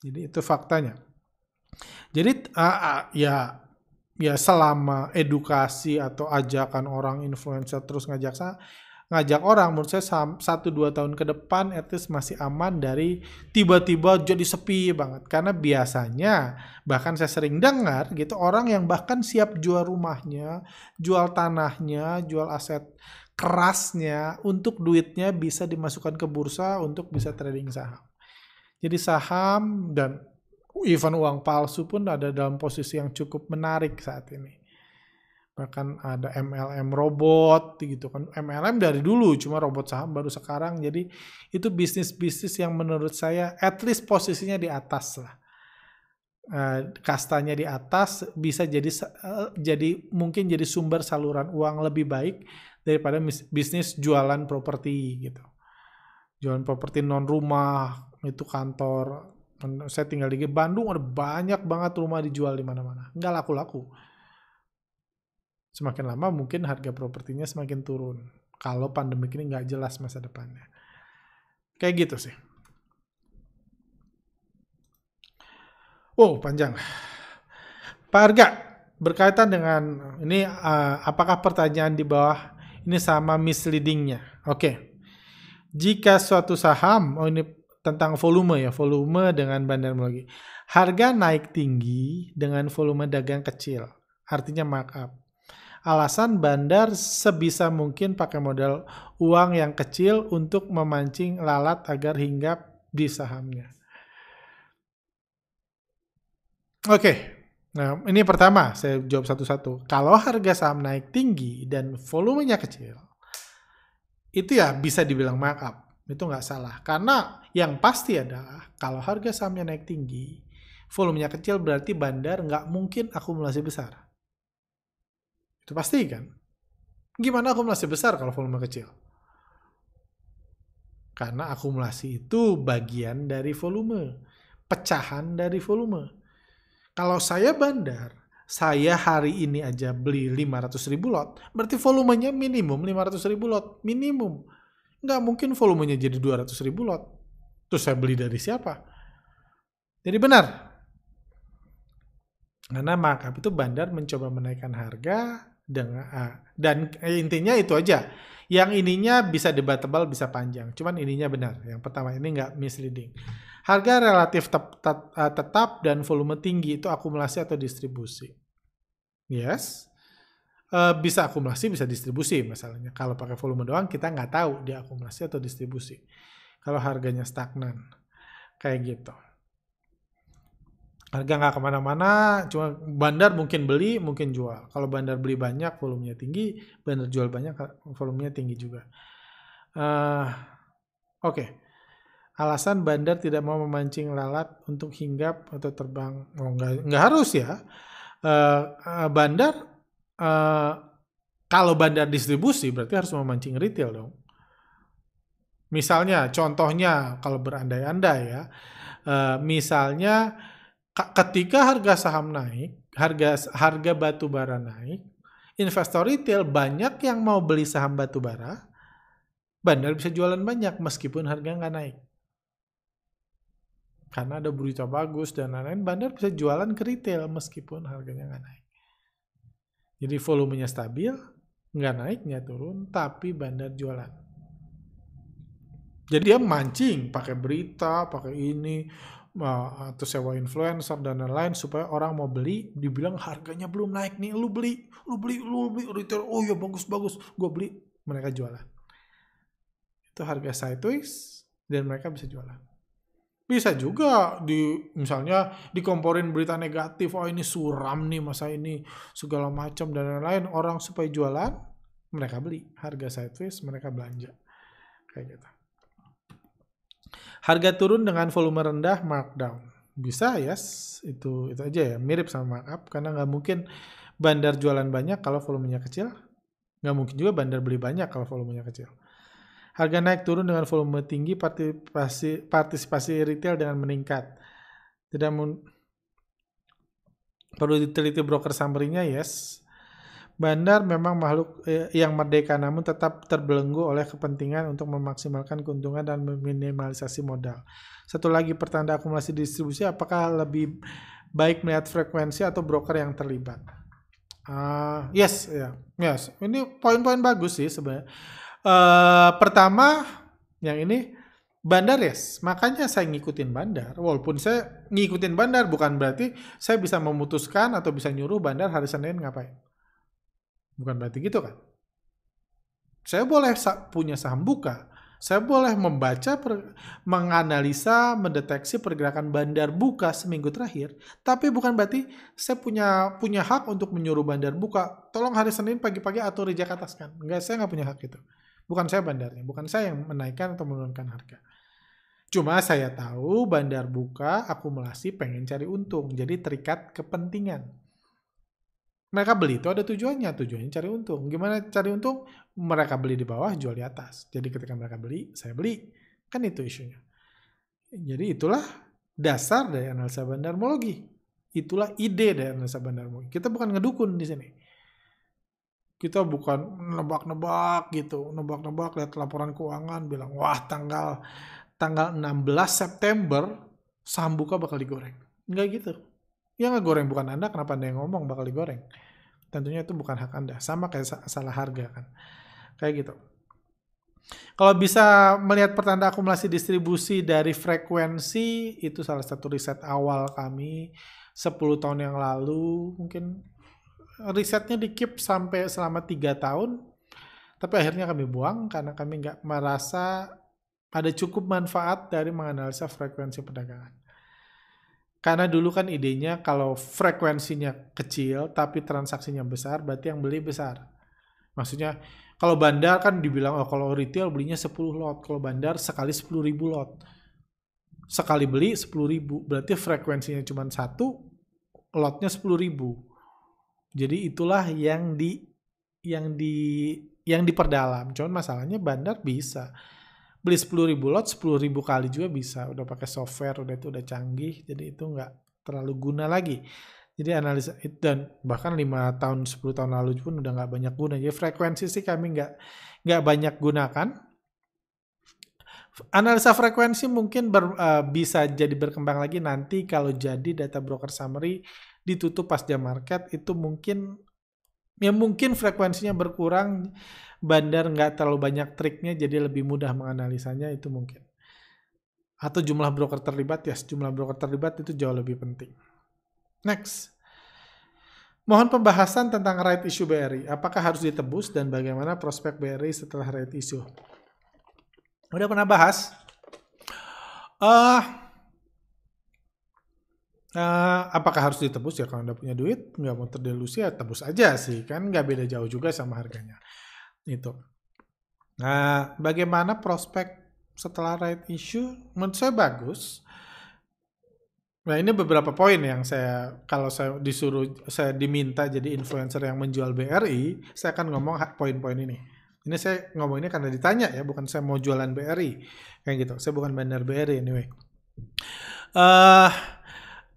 Speaker 1: Jadi itu faktanya. Jadi uh, ya ya selama edukasi atau ajakan orang influencer terus ngajak saya ngajak orang menurut saya satu dua tahun ke depan at masih aman dari tiba-tiba jadi sepi banget. Karena biasanya bahkan saya sering dengar gitu orang yang bahkan siap jual rumahnya jual tanahnya jual aset kerasnya untuk duitnya bisa dimasukkan ke bursa untuk bisa trading saham. Jadi saham dan even uang palsu pun ada dalam posisi yang cukup menarik saat ini bahkan ada MLM robot gitu kan. MLM dari dulu cuma robot saham baru sekarang. Jadi itu bisnis bisnis yang menurut saya at least posisinya di atas lah. Uh, kastanya di atas bisa jadi uh, jadi mungkin jadi sumber saluran uang lebih baik daripada bisnis jualan properti gitu. Jualan properti non rumah itu kantor. Saya tinggal di Bandung ada banyak banget rumah dijual di mana-mana. Nggak laku-laku semakin lama mungkin harga propertinya semakin turun. Kalau pandemi ini nggak jelas masa depannya. Kayak gitu sih. Oh, panjang. Pak Arga, berkaitan dengan ini uh, apakah pertanyaan di bawah ini sama misleadingnya? Oke. Okay. Jika suatu saham, oh ini tentang volume ya, volume dengan bandarmologi. Harga naik tinggi dengan volume dagang kecil, artinya markup. Alasan bandar sebisa mungkin pakai modal uang yang kecil untuk memancing lalat agar hinggap di sahamnya. Oke, nah ini pertama saya jawab satu-satu. Kalau harga saham naik tinggi dan volumenya kecil, itu ya bisa dibilang markup. Itu nggak salah. Karena yang pasti adalah kalau harga sahamnya naik tinggi, volumenya kecil berarti bandar nggak mungkin akumulasi besar. Itu pasti kan? Gimana akumulasi besar kalau volume kecil? Karena akumulasi itu bagian dari volume. pecahan dari volume. Kalau saya bandar, saya hari ini aja beli 500 ribu lot, berarti volumenya minimum 500 ribu lot, minimum. Nggak mungkin volumenya jadi 200 ribu lot. Terus saya beli dari siapa? Jadi benar. Karena markup itu bandar mencoba menaikkan harga dengan uh, dan eh, intinya itu aja. Yang ininya bisa debatable, bisa panjang. Cuman ininya benar. Yang pertama ini nggak misleading. Harga relatif tep, tep, uh, tetap dan volume tinggi itu akumulasi atau distribusi. Yes. Uh, bisa akumulasi, bisa distribusi masalahnya. Kalau pakai volume doang kita nggak tahu dia akumulasi atau distribusi. Kalau harganya stagnan. Kayak gitu harga nggak ke mana-mana, cuma bandar mungkin beli, mungkin jual. Kalau bandar beli banyak, volumenya tinggi, bandar jual banyak, volumenya tinggi juga. Uh, Oke, okay. alasan bandar tidak mau memancing lalat untuk hinggap atau terbang, oh, nggak, nggak harus ya. Uh, bandar, uh, kalau bandar distribusi berarti harus memancing retail dong. Misalnya, contohnya kalau berandai-andai ya, uh, misalnya ketika harga saham naik, harga harga batu bara naik, investor retail banyak yang mau beli saham batu bara, bandar bisa jualan banyak meskipun harga nggak naik. Karena ada berita bagus dan lain-lain, bandar bisa jualan ke retail meskipun harganya nggak naik. Jadi volumenya stabil, nggak naik, nggak turun, tapi bandar jualan. Jadi dia mancing pakai berita, pakai ini, atau sewa influencer dan lain-lain supaya orang mau beli dibilang harganya belum naik nih lu beli lu beli lu beli retail oh ya bagus bagus gue beli mereka jualan. Itu harga sideways dan mereka bisa jualan. Bisa juga di misalnya dikomporin berita negatif oh ini suram nih masa ini segala macam dan lain-lain orang supaya jualan mereka beli. Harga sideways mereka belanja. Kayak gitu Harga turun dengan volume rendah markdown. Bisa yes, itu itu aja ya, mirip sama markup karena nggak mungkin bandar jualan banyak kalau volumenya kecil. Nggak mungkin juga bandar beli banyak kalau volumenya kecil. Harga naik turun dengan volume tinggi, partisipasi, partisipasi retail dengan meningkat. Tidak perlu diteliti broker summary-nya, yes. Bandar memang makhluk eh, yang merdeka namun tetap terbelenggu oleh kepentingan untuk memaksimalkan keuntungan dan meminimalisasi modal. Satu lagi pertanda akumulasi distribusi apakah lebih baik melihat frekuensi atau broker yang terlibat? Uh, yes, ya, yeah. yes. Ini poin-poin bagus sih sebenarnya. Uh, pertama, yang ini bandar yes. Makanya saya ngikutin bandar. Walaupun saya ngikutin bandar bukan berarti saya bisa memutuskan atau bisa nyuruh bandar hari Senin ngapain. Bukan berarti gitu kan? Saya boleh punya saham buka, saya boleh membaca, per, menganalisa, mendeteksi pergerakan bandar buka seminggu terakhir, tapi bukan berarti saya punya punya hak untuk menyuruh bandar buka. Tolong hari Senin pagi-pagi atau reject ataskan. Enggak, saya nggak punya hak itu. Bukan saya bandarnya, bukan saya yang menaikkan atau menurunkan harga. Cuma saya tahu bandar buka akumulasi pengen cari untung, jadi terikat kepentingan mereka beli itu ada tujuannya, tujuannya cari untung. Gimana cari untung? Mereka beli di bawah, jual di atas. Jadi ketika mereka beli, saya beli. Kan itu isunya. Jadi itulah dasar dari analisa bandarmologi. Itulah ide dari analisa bandarmologi. Kita bukan ngedukun di sini. Kita bukan nebak-nebak gitu, nebak-nebak lihat laporan keuangan bilang, "Wah, tanggal tanggal 16 September saham buka bakal digoreng." Enggak gitu. Ya nggak goreng bukan Anda, kenapa Anda yang ngomong bakal digoreng? Tentunya itu bukan hak Anda. Sama kayak salah harga kan. Kayak gitu. Kalau bisa melihat pertanda akumulasi distribusi dari frekuensi, itu salah satu riset awal kami 10 tahun yang lalu. Mungkin risetnya di sampai selama tiga tahun, tapi akhirnya kami buang karena kami nggak merasa ada cukup manfaat dari menganalisa frekuensi perdagangan. Karena dulu kan idenya kalau frekuensinya kecil tapi transaksinya besar, berarti yang beli besar. Maksudnya kalau bandar kan dibilang oh kalau retail belinya 10 lot, kalau bandar sekali 10 ribu lot. Sekali beli 10 ribu, berarti frekuensinya cuma satu, lotnya 10 ribu. Jadi itulah yang di yang di yang diperdalam. Cuman masalahnya bandar bisa beli 10.000 lot 10.000 kali juga bisa. Udah pakai software udah itu udah canggih jadi itu nggak terlalu guna lagi. Jadi analisa dan bahkan lima tahun 10 tahun lalu pun udah nggak banyak guna. Jadi frekuensi sih kami nggak nggak banyak gunakan. Analisa frekuensi mungkin ber, uh, bisa jadi berkembang lagi nanti kalau jadi data broker summary ditutup pas jam market. Itu mungkin ya mungkin frekuensinya berkurang bandar nggak terlalu banyak triknya jadi lebih mudah menganalisanya itu mungkin. Atau jumlah broker terlibat ya, jumlah broker terlibat itu jauh lebih penting. Next. Mohon pembahasan tentang right issue BRI. Apakah harus ditebus dan bagaimana prospek BRI setelah right issue? Udah pernah bahas? Uh, uh, apakah harus ditebus ya kalau anda punya duit nggak mau terdelusi ya tebus aja sih kan nggak beda jauh juga sama harganya itu. Nah, bagaimana prospek setelah right issue? Menurut saya bagus. Nah, ini beberapa poin yang saya kalau saya disuruh saya diminta jadi influencer yang menjual BRI, saya akan ngomong poin-poin ini. Ini saya ngomong ini karena ditanya ya, bukan saya mau jualan BRI kayak gitu. Saya bukan bandar BRI anyway. Uh,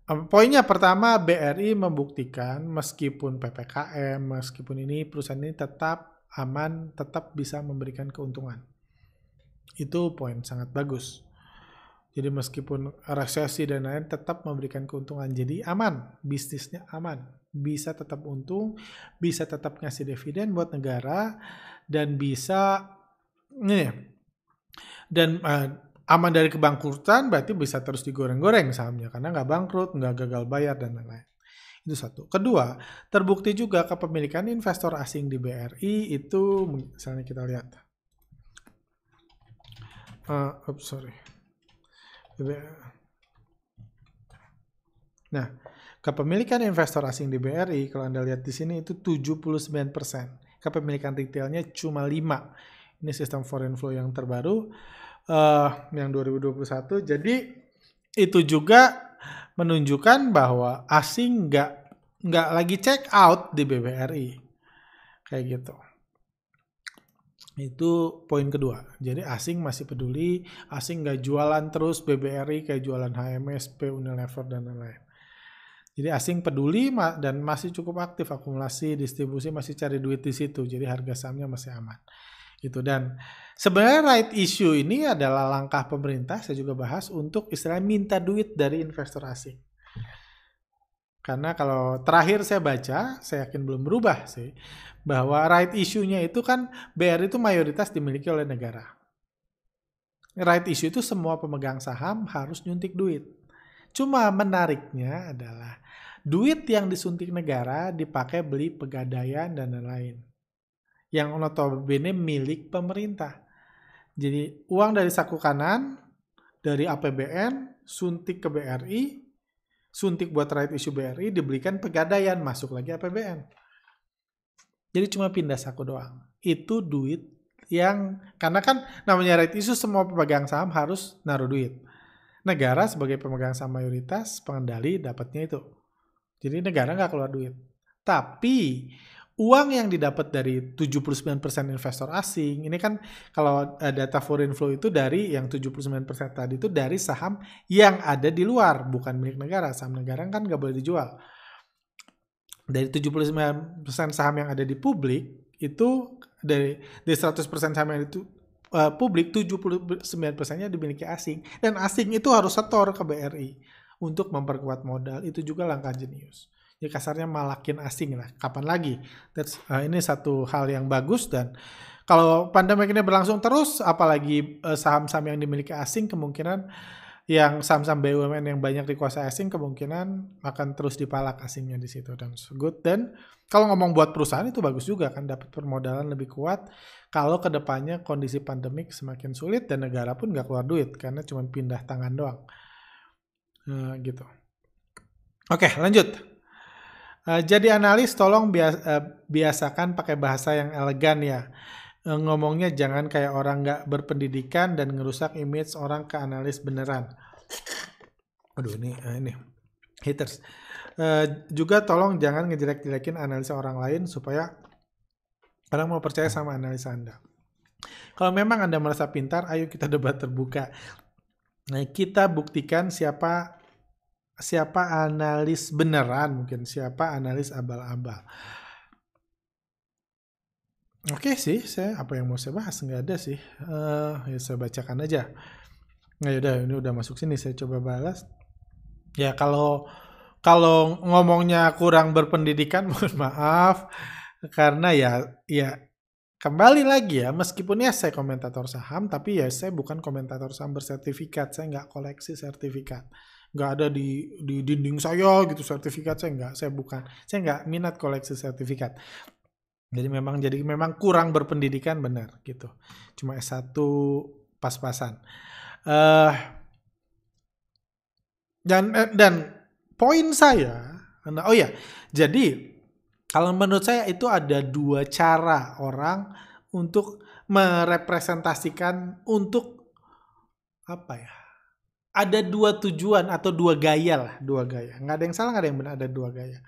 Speaker 1: Poinnya pertama BRI membuktikan meskipun PPKM, meskipun ini perusahaan ini tetap aman, tetap bisa memberikan keuntungan. Itu poin sangat bagus. Jadi meskipun resesi dan lain tetap memberikan keuntungan. Jadi aman, bisnisnya aman. Bisa tetap untung, bisa tetap ngasih dividen buat negara, dan bisa nih, dan uh, aman dari kebangkrutan berarti bisa terus digoreng-goreng sahamnya karena nggak bangkrut, nggak gagal bayar dan lain-lain. Itu satu. Kedua, terbukti juga kepemilikan investor asing di BRI itu misalnya kita lihat. Uh, oops, sorry. Nah, kepemilikan investor asing di BRI kalau Anda lihat di sini itu 79%. Kepemilikan retailnya cuma 5. Ini sistem foreign flow yang terbaru uh, yang 2021. Jadi itu juga menunjukkan bahwa asing nggak nggak lagi check out di BBRI kayak gitu. Itu poin kedua. Jadi asing masih peduli asing nggak jualan terus BBRI kayak jualan HMSP Unilever dan lain-lain. Jadi asing peduli dan masih cukup aktif akumulasi distribusi masih cari duit di situ. Jadi harga sahamnya masih aman. Itu dan sebenarnya right issue ini adalah langkah pemerintah saya juga bahas untuk istilahnya minta duit dari investor asing karena kalau terakhir saya baca, saya yakin belum berubah sih, bahwa right issue-nya itu kan BR itu mayoritas dimiliki oleh negara. Right issue itu semua pemegang saham harus nyuntik duit. Cuma menariknya adalah duit yang disuntik negara dipakai beli pegadaian dan lain-lain. Yang notabene milik pemerintah. Jadi uang dari saku kanan, dari APBN, suntik ke BRI, suntik buat right issue BRI dibelikan pegadaian masuk lagi APBN. Jadi cuma pindah saku doang. Itu duit yang karena kan namanya right issue semua pemegang saham harus naruh duit. Negara sebagai pemegang saham mayoritas pengendali dapatnya itu. Jadi negara nggak keluar duit. Tapi uang yang didapat dari 79% investor asing, ini kan kalau eh, data foreign flow itu dari yang 79% tadi itu dari saham yang ada di luar, bukan milik negara. Saham negara kan nggak boleh dijual. Dari 79% saham yang ada di publik, itu dari, dari 100% saham yang itu uh, publik, 79%-nya dimiliki asing. Dan asing itu harus setor ke BRI untuk memperkuat modal. Itu juga langkah jenius ya kasarnya malakin asing lah. Kapan lagi? That's, uh, ini satu hal yang bagus dan kalau pandemi ini berlangsung terus, apalagi uh, saham-saham yang dimiliki asing kemungkinan yang saham-saham BUMN yang banyak dikuasai asing kemungkinan akan terus dipalak asingnya di situ. Dan good. Dan kalau ngomong buat perusahaan itu bagus juga kan dapat permodalan lebih kuat kalau ke depannya kondisi pandemik semakin sulit dan negara pun nggak keluar duit karena cuma pindah tangan doang. Uh, gitu. Oke lanjut Uh, jadi analis tolong bias, uh, biasakan pakai bahasa yang elegan ya. Uh, ngomongnya jangan kayak orang nggak berpendidikan dan ngerusak image orang ke analis beneran. Aduh ini uh, ini haters. Uh, juga tolong jangan ngejelek-jelekin analisa orang lain supaya orang mau percaya sama analisa Anda. Kalau memang Anda merasa pintar, ayo kita debat terbuka. Nah, kita buktikan siapa siapa analis beneran mungkin, siapa analis abal-abal. Oke sih, saya apa yang mau saya bahas nggak ada sih. Uh, ya saya bacakan aja. Nah, udah ini udah masuk sini, saya coba balas. Ya kalau kalau ngomongnya kurang berpendidikan, mohon maaf karena ya ya kembali lagi ya meskipun ya saya komentator saham tapi ya saya bukan komentator saham bersertifikat saya nggak koleksi sertifikat nggak ada di di dinding saya gitu sertifikat saya nggak saya bukan saya nggak minat koleksi sertifikat jadi memang jadi memang kurang berpendidikan benar gitu cuma S1 pas-pasan uh, dan eh, dan poin saya oh ya jadi kalau menurut saya itu ada dua cara orang untuk merepresentasikan untuk apa ya? Ada dua tujuan atau dua gaya lah, dua gaya. Nggak ada yang salah, nggak ada yang benar, ada dua gaya.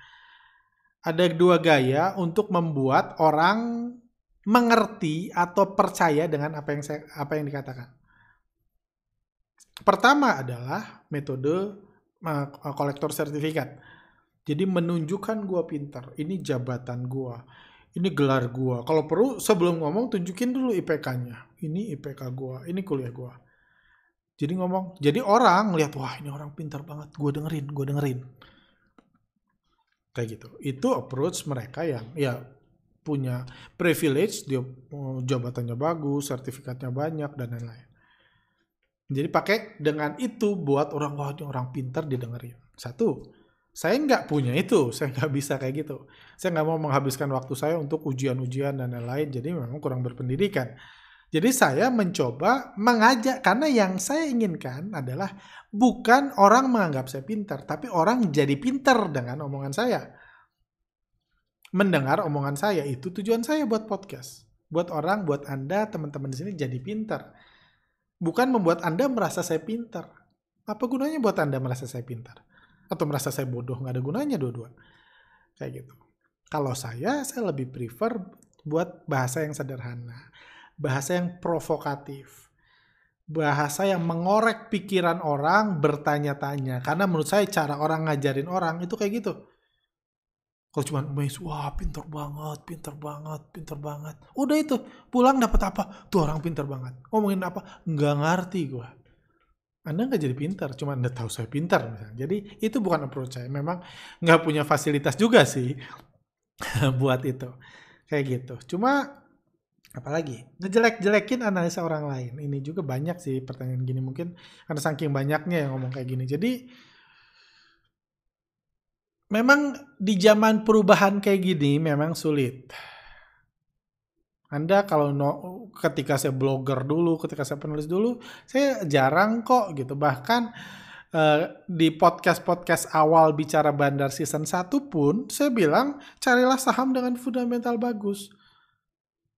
Speaker 1: Ada dua gaya untuk membuat orang mengerti atau percaya dengan apa yang saya apa yang dikatakan. Pertama adalah metode uh, kolektor sertifikat jadi menunjukkan gue pintar. Ini jabatan gue. Ini gelar gue. Kalau perlu sebelum ngomong tunjukin dulu IPK-nya. Ini IPK gue. Ini kuliah gue. Jadi ngomong. Jadi orang lihat wah ini orang pintar banget. Gue dengerin. Gue dengerin. Kayak gitu. Itu approach mereka yang ya punya privilege. Dia oh, jabatannya bagus. Sertifikatnya banyak dan lain-lain. Jadi pakai dengan itu buat orang wah ini orang pintar didengerin. Satu. Saya nggak punya itu, saya nggak bisa kayak gitu. Saya nggak mau menghabiskan waktu saya untuk ujian-ujian dan lain-lain, jadi memang kurang berpendidikan. Jadi saya mencoba mengajak, karena yang saya inginkan adalah bukan orang menganggap saya pintar, tapi orang jadi pintar dengan omongan saya. Mendengar omongan saya, itu tujuan saya buat podcast. Buat orang, buat Anda, teman-teman di sini jadi pintar. Bukan membuat Anda merasa saya pintar. Apa gunanya buat Anda merasa saya pintar? atau merasa saya bodoh nggak ada gunanya dua-dua kayak gitu kalau saya saya lebih prefer buat bahasa yang sederhana bahasa yang provokatif bahasa yang mengorek pikiran orang bertanya-tanya karena menurut saya cara orang ngajarin orang itu kayak gitu kalau cuma wah pinter banget pinter banget pinter banget udah itu pulang dapat apa tuh orang pinter banget ngomongin apa nggak ngerti gue anda nggak jadi pintar, cuma Anda tahu saya pintar misalnya. Jadi itu bukan approach saya. Memang nggak punya fasilitas juga sih buat itu. Kayak gitu. Cuma apalagi ngejelek-jelekin analisa orang lain. Ini juga banyak sih pertanyaan gini mungkin karena saking banyaknya yang ngomong kayak gini. Jadi memang di zaman perubahan kayak gini memang sulit anda kalau no, ketika saya blogger dulu, ketika saya penulis dulu, saya jarang kok gitu. Bahkan uh, di podcast-podcast awal bicara bandar season 1 pun saya bilang carilah saham dengan fundamental bagus.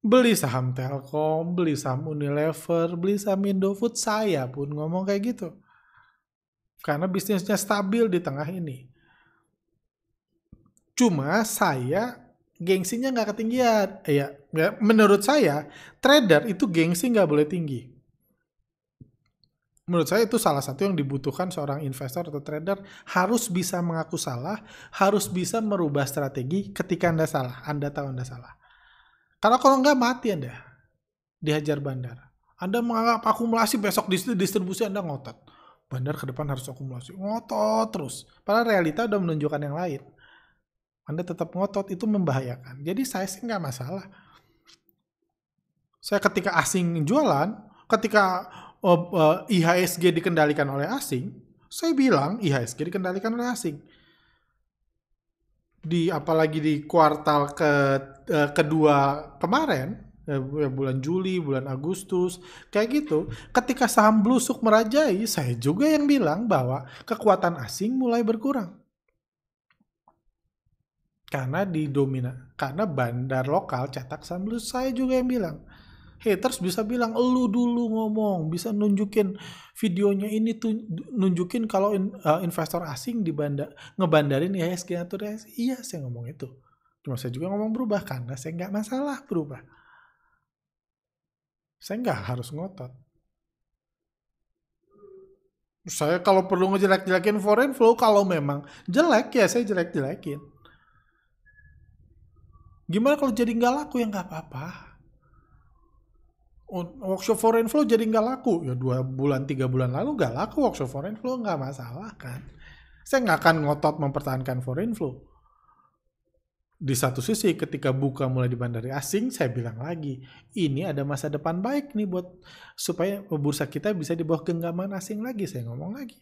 Speaker 1: Beli saham Telkom, beli saham Unilever, beli saham Indofood, saya pun ngomong kayak gitu. Karena bisnisnya stabil di tengah ini. Cuma saya gengsinya nggak ketinggian. Ya, ya, menurut saya trader itu gengsi nggak boleh tinggi. Menurut saya itu salah satu yang dibutuhkan seorang investor atau trader harus bisa mengaku salah, harus bisa merubah strategi ketika anda salah, anda tahu anda salah. Karena kalau nggak mati anda, dihajar bandar. Anda menganggap akumulasi besok distribusi Anda ngotot. Bandar ke depan harus akumulasi. Ngotot terus. Padahal realita udah menunjukkan yang lain. Anda tetap ngotot itu membahayakan. Jadi saya sih nggak masalah. Saya ketika asing jualan, ketika uh, uh, IHSG dikendalikan oleh asing, saya bilang IHSG dikendalikan oleh asing. Di apalagi di kuartal ke uh, kedua kemarin, ya, bulan Juli, bulan Agustus, kayak gitu. Ketika saham blusuk merajai, saya juga yang bilang bahwa kekuatan asing mulai berkurang karena didomina karena bandar lokal cetak saham saya juga yang bilang haters bisa bilang lu dulu ngomong bisa nunjukin videonya ini tuh nunjukin kalau in, uh, investor asing di bandar ngebandarin IHSG atau IHSG iya saya ngomong itu cuma saya juga ngomong berubah karena saya nggak masalah berubah Saya nggak harus ngotot. Saya kalau perlu ngejelek-jelekin foreign flow, kalau memang jelek ya saya jelek-jelekin. Gimana kalau jadi nggak laku ya nggak apa-apa. Workshop foreign flow jadi nggak laku ya dua bulan tiga bulan lalu nggak laku workshop foreign flow nggak masalah kan. Saya nggak akan ngotot mempertahankan foreign flow di satu sisi ketika buka mulai di bandara asing, saya bilang lagi, ini ada masa depan baik nih buat supaya bursa kita bisa di bawah genggaman asing lagi, saya ngomong lagi.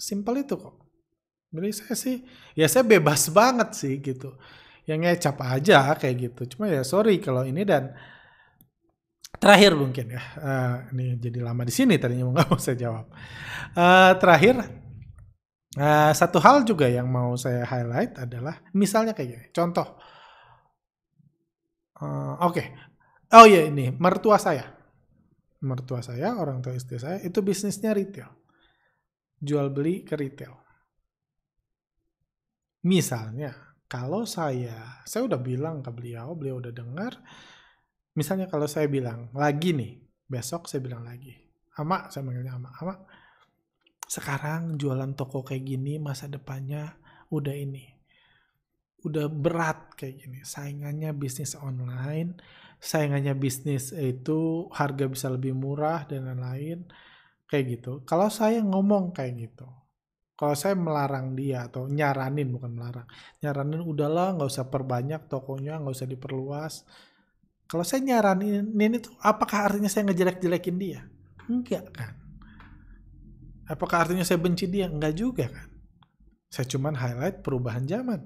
Speaker 1: Simpel itu kok. Jadi saya sih, ya saya bebas banget sih gitu. Yang ngecap aja kayak gitu. Cuma ya sorry kalau ini dan terakhir mungkin ya. Uh, ini jadi lama di sini tadinya nggak mau saya jawab. Uh, terakhir Nah, satu hal juga yang mau saya highlight adalah misalnya kayak gini. Contoh. Uh, Oke. Okay. Oh iya ini mertua saya. Mertua saya, orang tua istri saya itu bisnisnya retail. Jual beli ke retail. Misalnya, kalau saya, saya udah bilang ke beliau, beliau udah dengar. Misalnya kalau saya bilang lagi nih, besok saya bilang lagi. Ama, saya manggilnya Ama. Ama, sekarang jualan toko kayak gini masa depannya udah ini udah berat kayak gini saingannya bisnis online saingannya bisnis itu harga bisa lebih murah dan lain-lain kayak gitu kalau saya ngomong kayak gitu kalau saya melarang dia atau nyaranin bukan melarang nyaranin udahlah nggak usah perbanyak tokonya nggak usah diperluas kalau saya nyaranin ini tuh apakah artinya saya ngejelek-jelekin dia enggak kan Apakah artinya saya benci dia? Enggak juga kan. Saya cuman highlight perubahan zaman.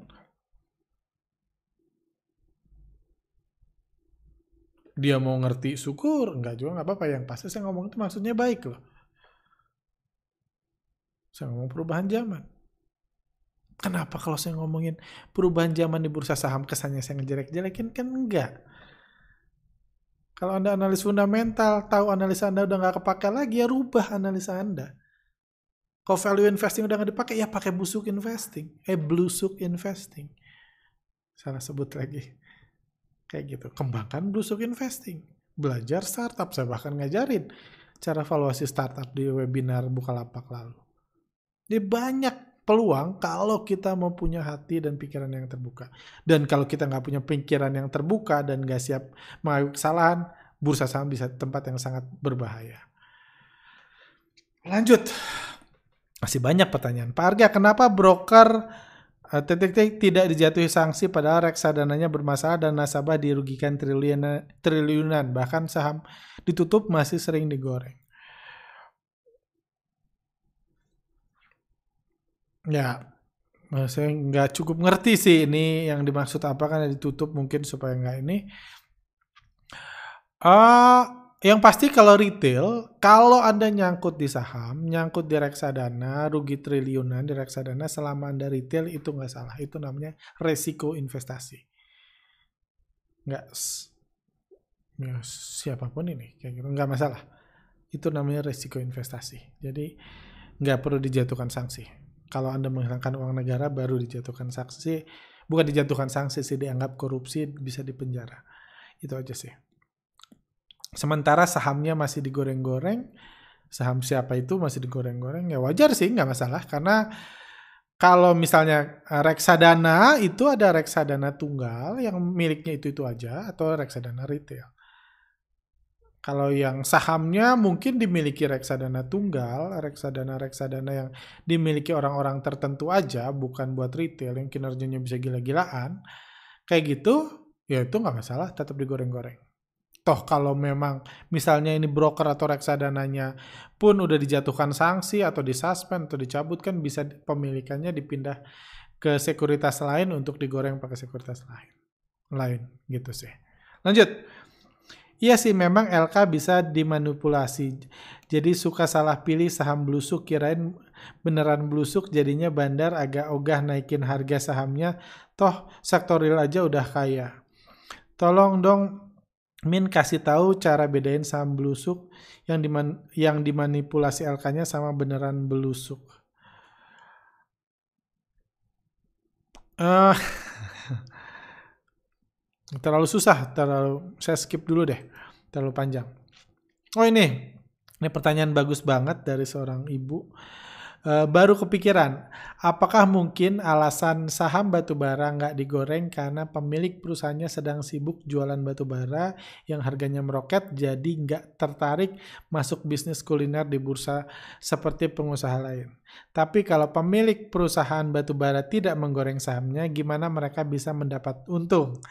Speaker 1: Dia mau ngerti syukur, enggak juga enggak apa-apa. Yang pasti saya ngomong itu maksudnya baik loh. Saya ngomong perubahan zaman. Kenapa kalau saya ngomongin perubahan zaman di bursa saham kesannya saya ngejelek-jelekin? Kan enggak. Kalau Anda analis fundamental, tahu analisa Anda udah nggak kepake lagi, ya rubah analisa Anda. Kalau value investing udah nggak dipakai, ya pakai busuk investing. Eh, blusuk investing. Salah sebut lagi. Kayak gitu. Kembangkan blusuk investing. Belajar startup. Saya bahkan ngajarin cara valuasi startup di webinar Bukalapak lalu. Jadi banyak peluang kalau kita mau punya hati dan pikiran yang terbuka. Dan kalau kita nggak punya pikiran yang terbuka dan nggak siap mengakui kesalahan, bursa saham bisa tempat yang sangat berbahaya. Lanjut, masih banyak pertanyaan. Pak Arga, kenapa broker uh, titik tidak dijatuhi sanksi padahal reksadananya bermasalah dan nasabah dirugikan triliunan, triliunan bahkan saham ditutup masih sering digoreng. Ya, saya nggak cukup ngerti sih ini yang dimaksud apa kan ditutup mungkin supaya nggak ini. Uh, yang pasti kalau retail, kalau Anda nyangkut di saham, nyangkut di reksadana, rugi triliunan di reksadana selama Anda retail itu nggak salah. Itu namanya resiko investasi. Nggak, ya, siapa pun ini, kayak gitu, nggak masalah. Itu namanya resiko investasi. Jadi nggak perlu dijatuhkan sanksi. Kalau Anda menghilangkan uang negara baru dijatuhkan sanksi, bukan dijatuhkan sanksi sih, dianggap korupsi bisa dipenjara. Itu aja sih. Sementara sahamnya masih digoreng-goreng, saham siapa itu masih digoreng-goreng, ya wajar sih, nggak masalah. Karena kalau misalnya eh, reksadana itu ada reksadana tunggal yang miliknya itu-itu aja, atau reksadana retail. Kalau yang sahamnya mungkin dimiliki reksadana tunggal, reksadana-reksadana yang dimiliki orang-orang tertentu aja, bukan buat retail yang kinerjanya bisa gila-gilaan, kayak gitu, ya itu nggak masalah, tetap digoreng-goreng. Toh kalau memang misalnya ini broker atau reksadananya pun udah dijatuhkan sanksi atau disuspend atau dicabut kan bisa pemilikannya dipindah ke sekuritas lain untuk digoreng pakai sekuritas lain. Lain gitu sih. Lanjut. Iya sih memang LK bisa dimanipulasi. Jadi suka salah pilih saham blusuk kirain beneran blusuk jadinya bandar agak ogah naikin harga sahamnya. Toh sektor real aja udah kaya. Tolong dong Min kasih tahu cara bedain saham belusuk yang diman yang dimanipulasi LK-nya sama beneran belusuk. Uh, terlalu susah, terlalu saya skip dulu deh. terlalu panjang. Oh ini, ini pertanyaan bagus banget dari seorang ibu. Uh, baru kepikiran, apakah mungkin alasan saham batubara nggak digoreng karena pemilik perusahaannya sedang sibuk jualan batubara yang harganya meroket jadi nggak tertarik masuk bisnis kuliner di bursa seperti pengusaha lain. Tapi kalau pemilik perusahaan batubara tidak menggoreng sahamnya, gimana mereka bisa mendapat untung?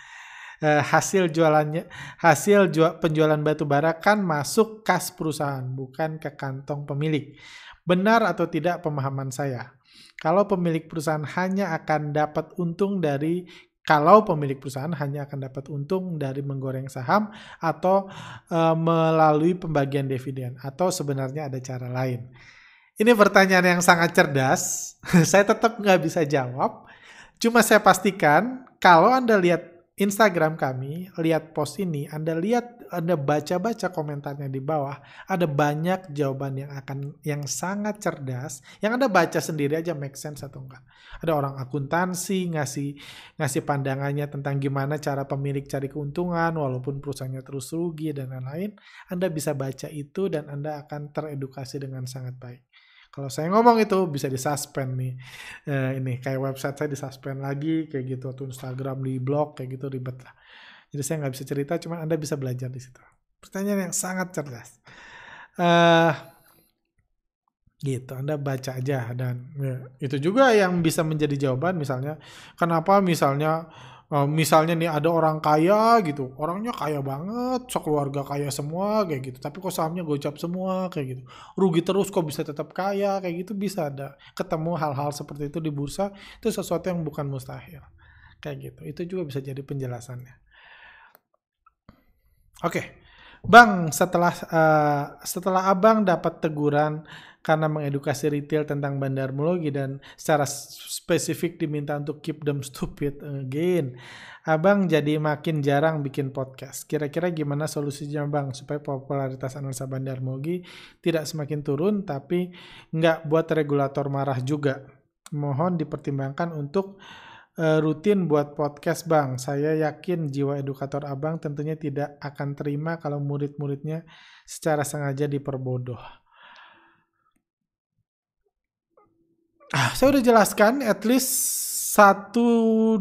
Speaker 1: Uh, hasil jualannya hasil jual, penjualan batu bara kan masuk kas perusahaan bukan ke kantong pemilik. Benar atau tidak pemahaman saya? Kalau pemilik perusahaan hanya akan dapat untung dari kalau pemilik perusahaan hanya akan dapat untung dari menggoreng saham atau e, melalui pembagian dividen atau sebenarnya ada cara lain. Ini pertanyaan yang sangat cerdas. saya tetap nggak bisa jawab. Cuma saya pastikan kalau Anda lihat Instagram kami, lihat post ini, Anda lihat, Anda baca-baca komentarnya di bawah, ada banyak jawaban yang akan yang sangat cerdas, yang Anda baca sendiri aja make sense atau enggak. Ada orang akuntansi ngasih ngasih pandangannya tentang gimana cara pemilik cari keuntungan walaupun perusahaannya terus rugi dan lain-lain. Anda bisa baca itu dan Anda akan teredukasi dengan sangat baik. Kalau saya ngomong itu bisa disuspend nih. Eh, ini kayak website saya disuspend lagi kayak gitu atau Instagram di blog kayak gitu ribet lah. Jadi saya nggak bisa cerita, cuman Anda bisa belajar di situ. Pertanyaan yang sangat cerdas. Uh, gitu, Anda baca aja dan ya, itu juga yang bisa menjadi jawaban misalnya kenapa misalnya Uh, misalnya nih ada orang kaya gitu, orangnya kaya banget, sekeluarga kaya semua kayak gitu, tapi kok sahamnya gocap semua kayak gitu, rugi terus kok bisa tetap kaya kayak gitu bisa ada. Ketemu hal-hal seperti itu di bursa itu sesuatu yang bukan mustahil. Kayak gitu, itu juga bisa jadi penjelasannya. Oke, okay. Bang, setelah uh, setelah abang dapat teguran karena mengedukasi retail tentang bandarmologi dan secara spesifik diminta untuk keep them stupid again. Abang jadi makin jarang bikin podcast. Kira-kira gimana solusinya bang supaya popularitas analisa bandarmologi tidak semakin turun tapi nggak buat regulator marah juga. Mohon dipertimbangkan untuk uh, rutin buat podcast bang. Saya yakin jiwa edukator abang tentunya tidak akan terima kalau murid-muridnya secara sengaja diperbodoh. Ah, saya udah jelaskan at least satu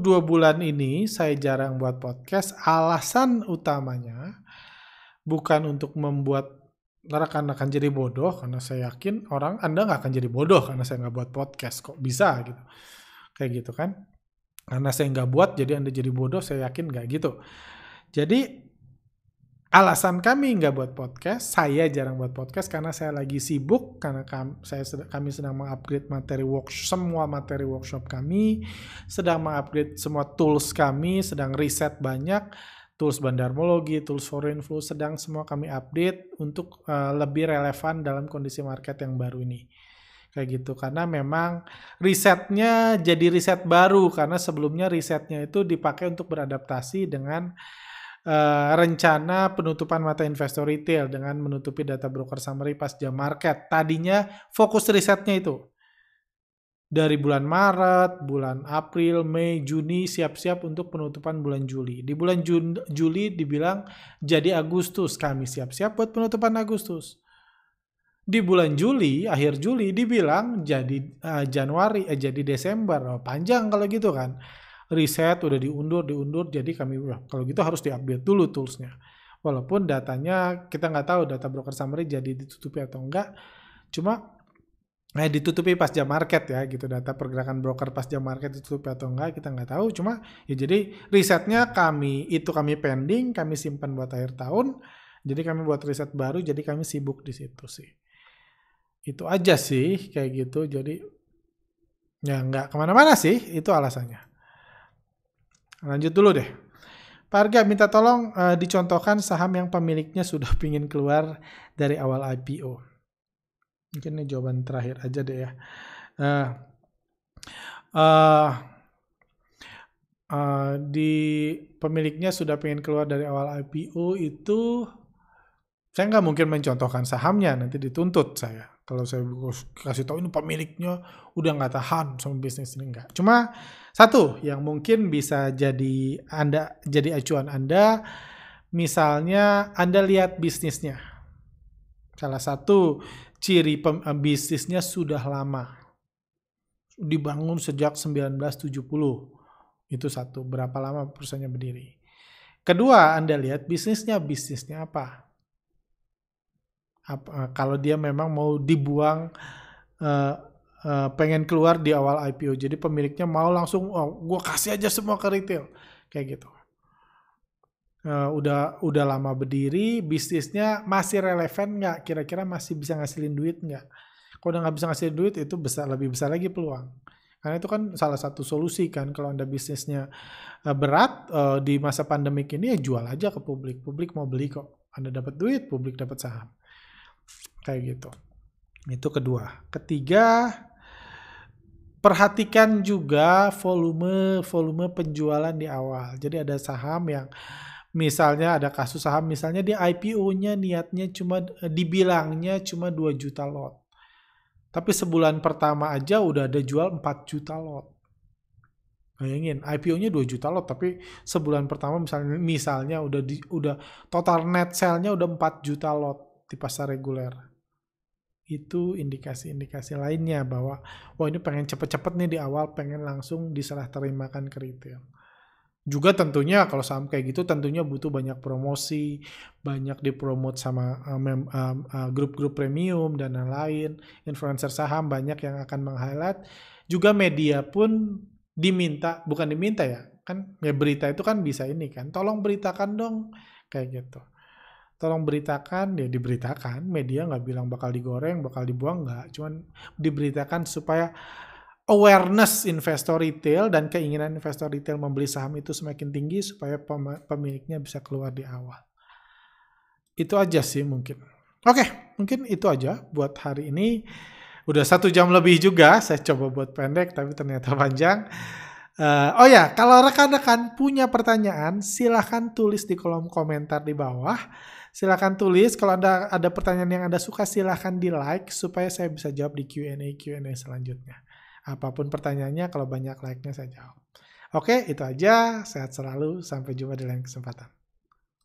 Speaker 1: dua bulan ini saya jarang buat podcast. Alasan utamanya bukan untuk membuat rekan-rekan jadi bodoh karena saya yakin orang Anda nggak akan jadi bodoh karena saya nggak buat podcast kok bisa gitu? Kayak gitu kan? Karena saya nggak buat jadi Anda jadi bodoh saya yakin nggak gitu. Jadi alasan kami nggak buat podcast, saya jarang buat podcast karena saya lagi sibuk karena kami, saya kami sedang mengupgrade materi workshop semua materi workshop kami, sedang mengupgrade semua tools kami, sedang riset banyak tools bandarmologi, tools foreign flow sedang semua kami update untuk uh, lebih relevan dalam kondisi market yang baru ini. Kayak gitu karena memang risetnya jadi riset baru karena sebelumnya risetnya itu dipakai untuk beradaptasi dengan uh, rencana penutupan mata investor retail dengan menutupi data broker summary pas jam market. Tadinya fokus risetnya itu dari bulan Maret, bulan April, Mei, Juni siap-siap untuk penutupan bulan Juli. Di bulan Jun Juli dibilang jadi Agustus, kami siap-siap buat penutupan Agustus. Di bulan Juli, akhir Juli dibilang jadi uh, Januari, eh, jadi Desember. Oh, panjang kalau gitu kan riset udah diundur diundur jadi kami kalau gitu harus diupdate dulu toolsnya. Walaupun datanya kita nggak tahu data broker summary jadi ditutupi atau enggak. Cuma eh ditutupi pas jam market ya gitu. Data pergerakan broker pas jam market ditutupi atau enggak kita nggak tahu. Cuma ya jadi risetnya kami itu kami pending kami simpan buat akhir tahun. Jadi kami buat riset baru jadi kami sibuk di situ sih. Itu aja sih kayak gitu. Jadi ya nggak ke mana-mana sih itu alasannya Lanjut dulu deh. Pak Arga minta tolong uh, dicontohkan saham yang pemiliknya sudah pingin keluar dari awal IPO. Mungkin ini jawaban terakhir aja deh ya. Uh, uh, uh, di pemiliknya sudah pengen keluar dari awal IPO itu saya nggak mungkin mencontohkan sahamnya nanti dituntut saya kalau saya kasih tahu ini pemiliknya udah nggak tahan sama bisnis ini enggak. Cuma satu yang mungkin bisa jadi Anda jadi acuan Anda Misalnya Anda lihat bisnisnya. Salah satu ciri eh, bisnisnya sudah lama. Dibangun sejak 1970. Itu satu, berapa lama perusahaannya berdiri. Kedua, Anda lihat bisnisnya, bisnisnya apa? Apa eh, kalau dia memang mau dibuang uh, uh, pengen keluar di awal IPO. Jadi pemiliknya mau langsung oh, gue kasih aja semua ke retail kayak gitu. Uh, udah udah lama berdiri, bisnisnya masih relevan nggak? Kira-kira masih bisa ngasilin duit nggak? Kalau udah nggak bisa ngasilin duit itu besar lebih besar lagi peluang. Karena itu kan salah satu solusi kan kalau Anda bisnisnya berat di masa pandemik ini ya jual aja ke publik. Publik mau beli kok. Anda dapat duit, publik dapat saham. Kayak gitu. Itu kedua. Ketiga, perhatikan juga volume volume penjualan di awal. Jadi ada saham yang misalnya ada kasus saham misalnya di IPO-nya niatnya cuma dibilangnya cuma 2 juta lot. Tapi sebulan pertama aja udah ada jual 4 juta lot. Bayangin, IPO-nya 2 juta lot, tapi sebulan pertama misalnya misalnya udah di, udah total net sale-nya udah 4 juta lot di pasar reguler. Itu indikasi-indikasi lainnya bahwa wah ini pengen cepet-cepet nih di awal, pengen langsung diserah terimakan ke retail. Juga tentunya kalau saham kayak gitu tentunya butuh banyak promosi, banyak dipromot sama uh, uh, uh, grup-grup premium dan lain-lain, influencer saham banyak yang akan meng-highlight. Juga media pun diminta, bukan diminta ya, kan ya berita itu kan bisa ini kan, tolong beritakan dong kayak gitu. Tolong beritakan, ya diberitakan, media nggak bilang bakal digoreng, bakal dibuang nggak, cuman diberitakan supaya awareness investor retail dan keinginan investor retail membeli saham itu semakin tinggi supaya pemiliknya bisa keluar di awal. Itu aja sih mungkin. Oke, mungkin itu aja buat hari ini. Udah satu jam lebih juga, saya coba buat pendek tapi ternyata panjang. Uh, oh ya, kalau rekan-rekan punya pertanyaan, silahkan tulis di kolom komentar di bawah. Silahkan tulis, kalau Anda ada pertanyaan yang Anda suka, silahkan di like supaya saya bisa jawab di Q&A Q&A selanjutnya. Apa pun pertanyaannya, kalau banyak like-nya saya jawab. Oke, itu aja. Sehat selalu. Sampai jumpa di lain kesempatan.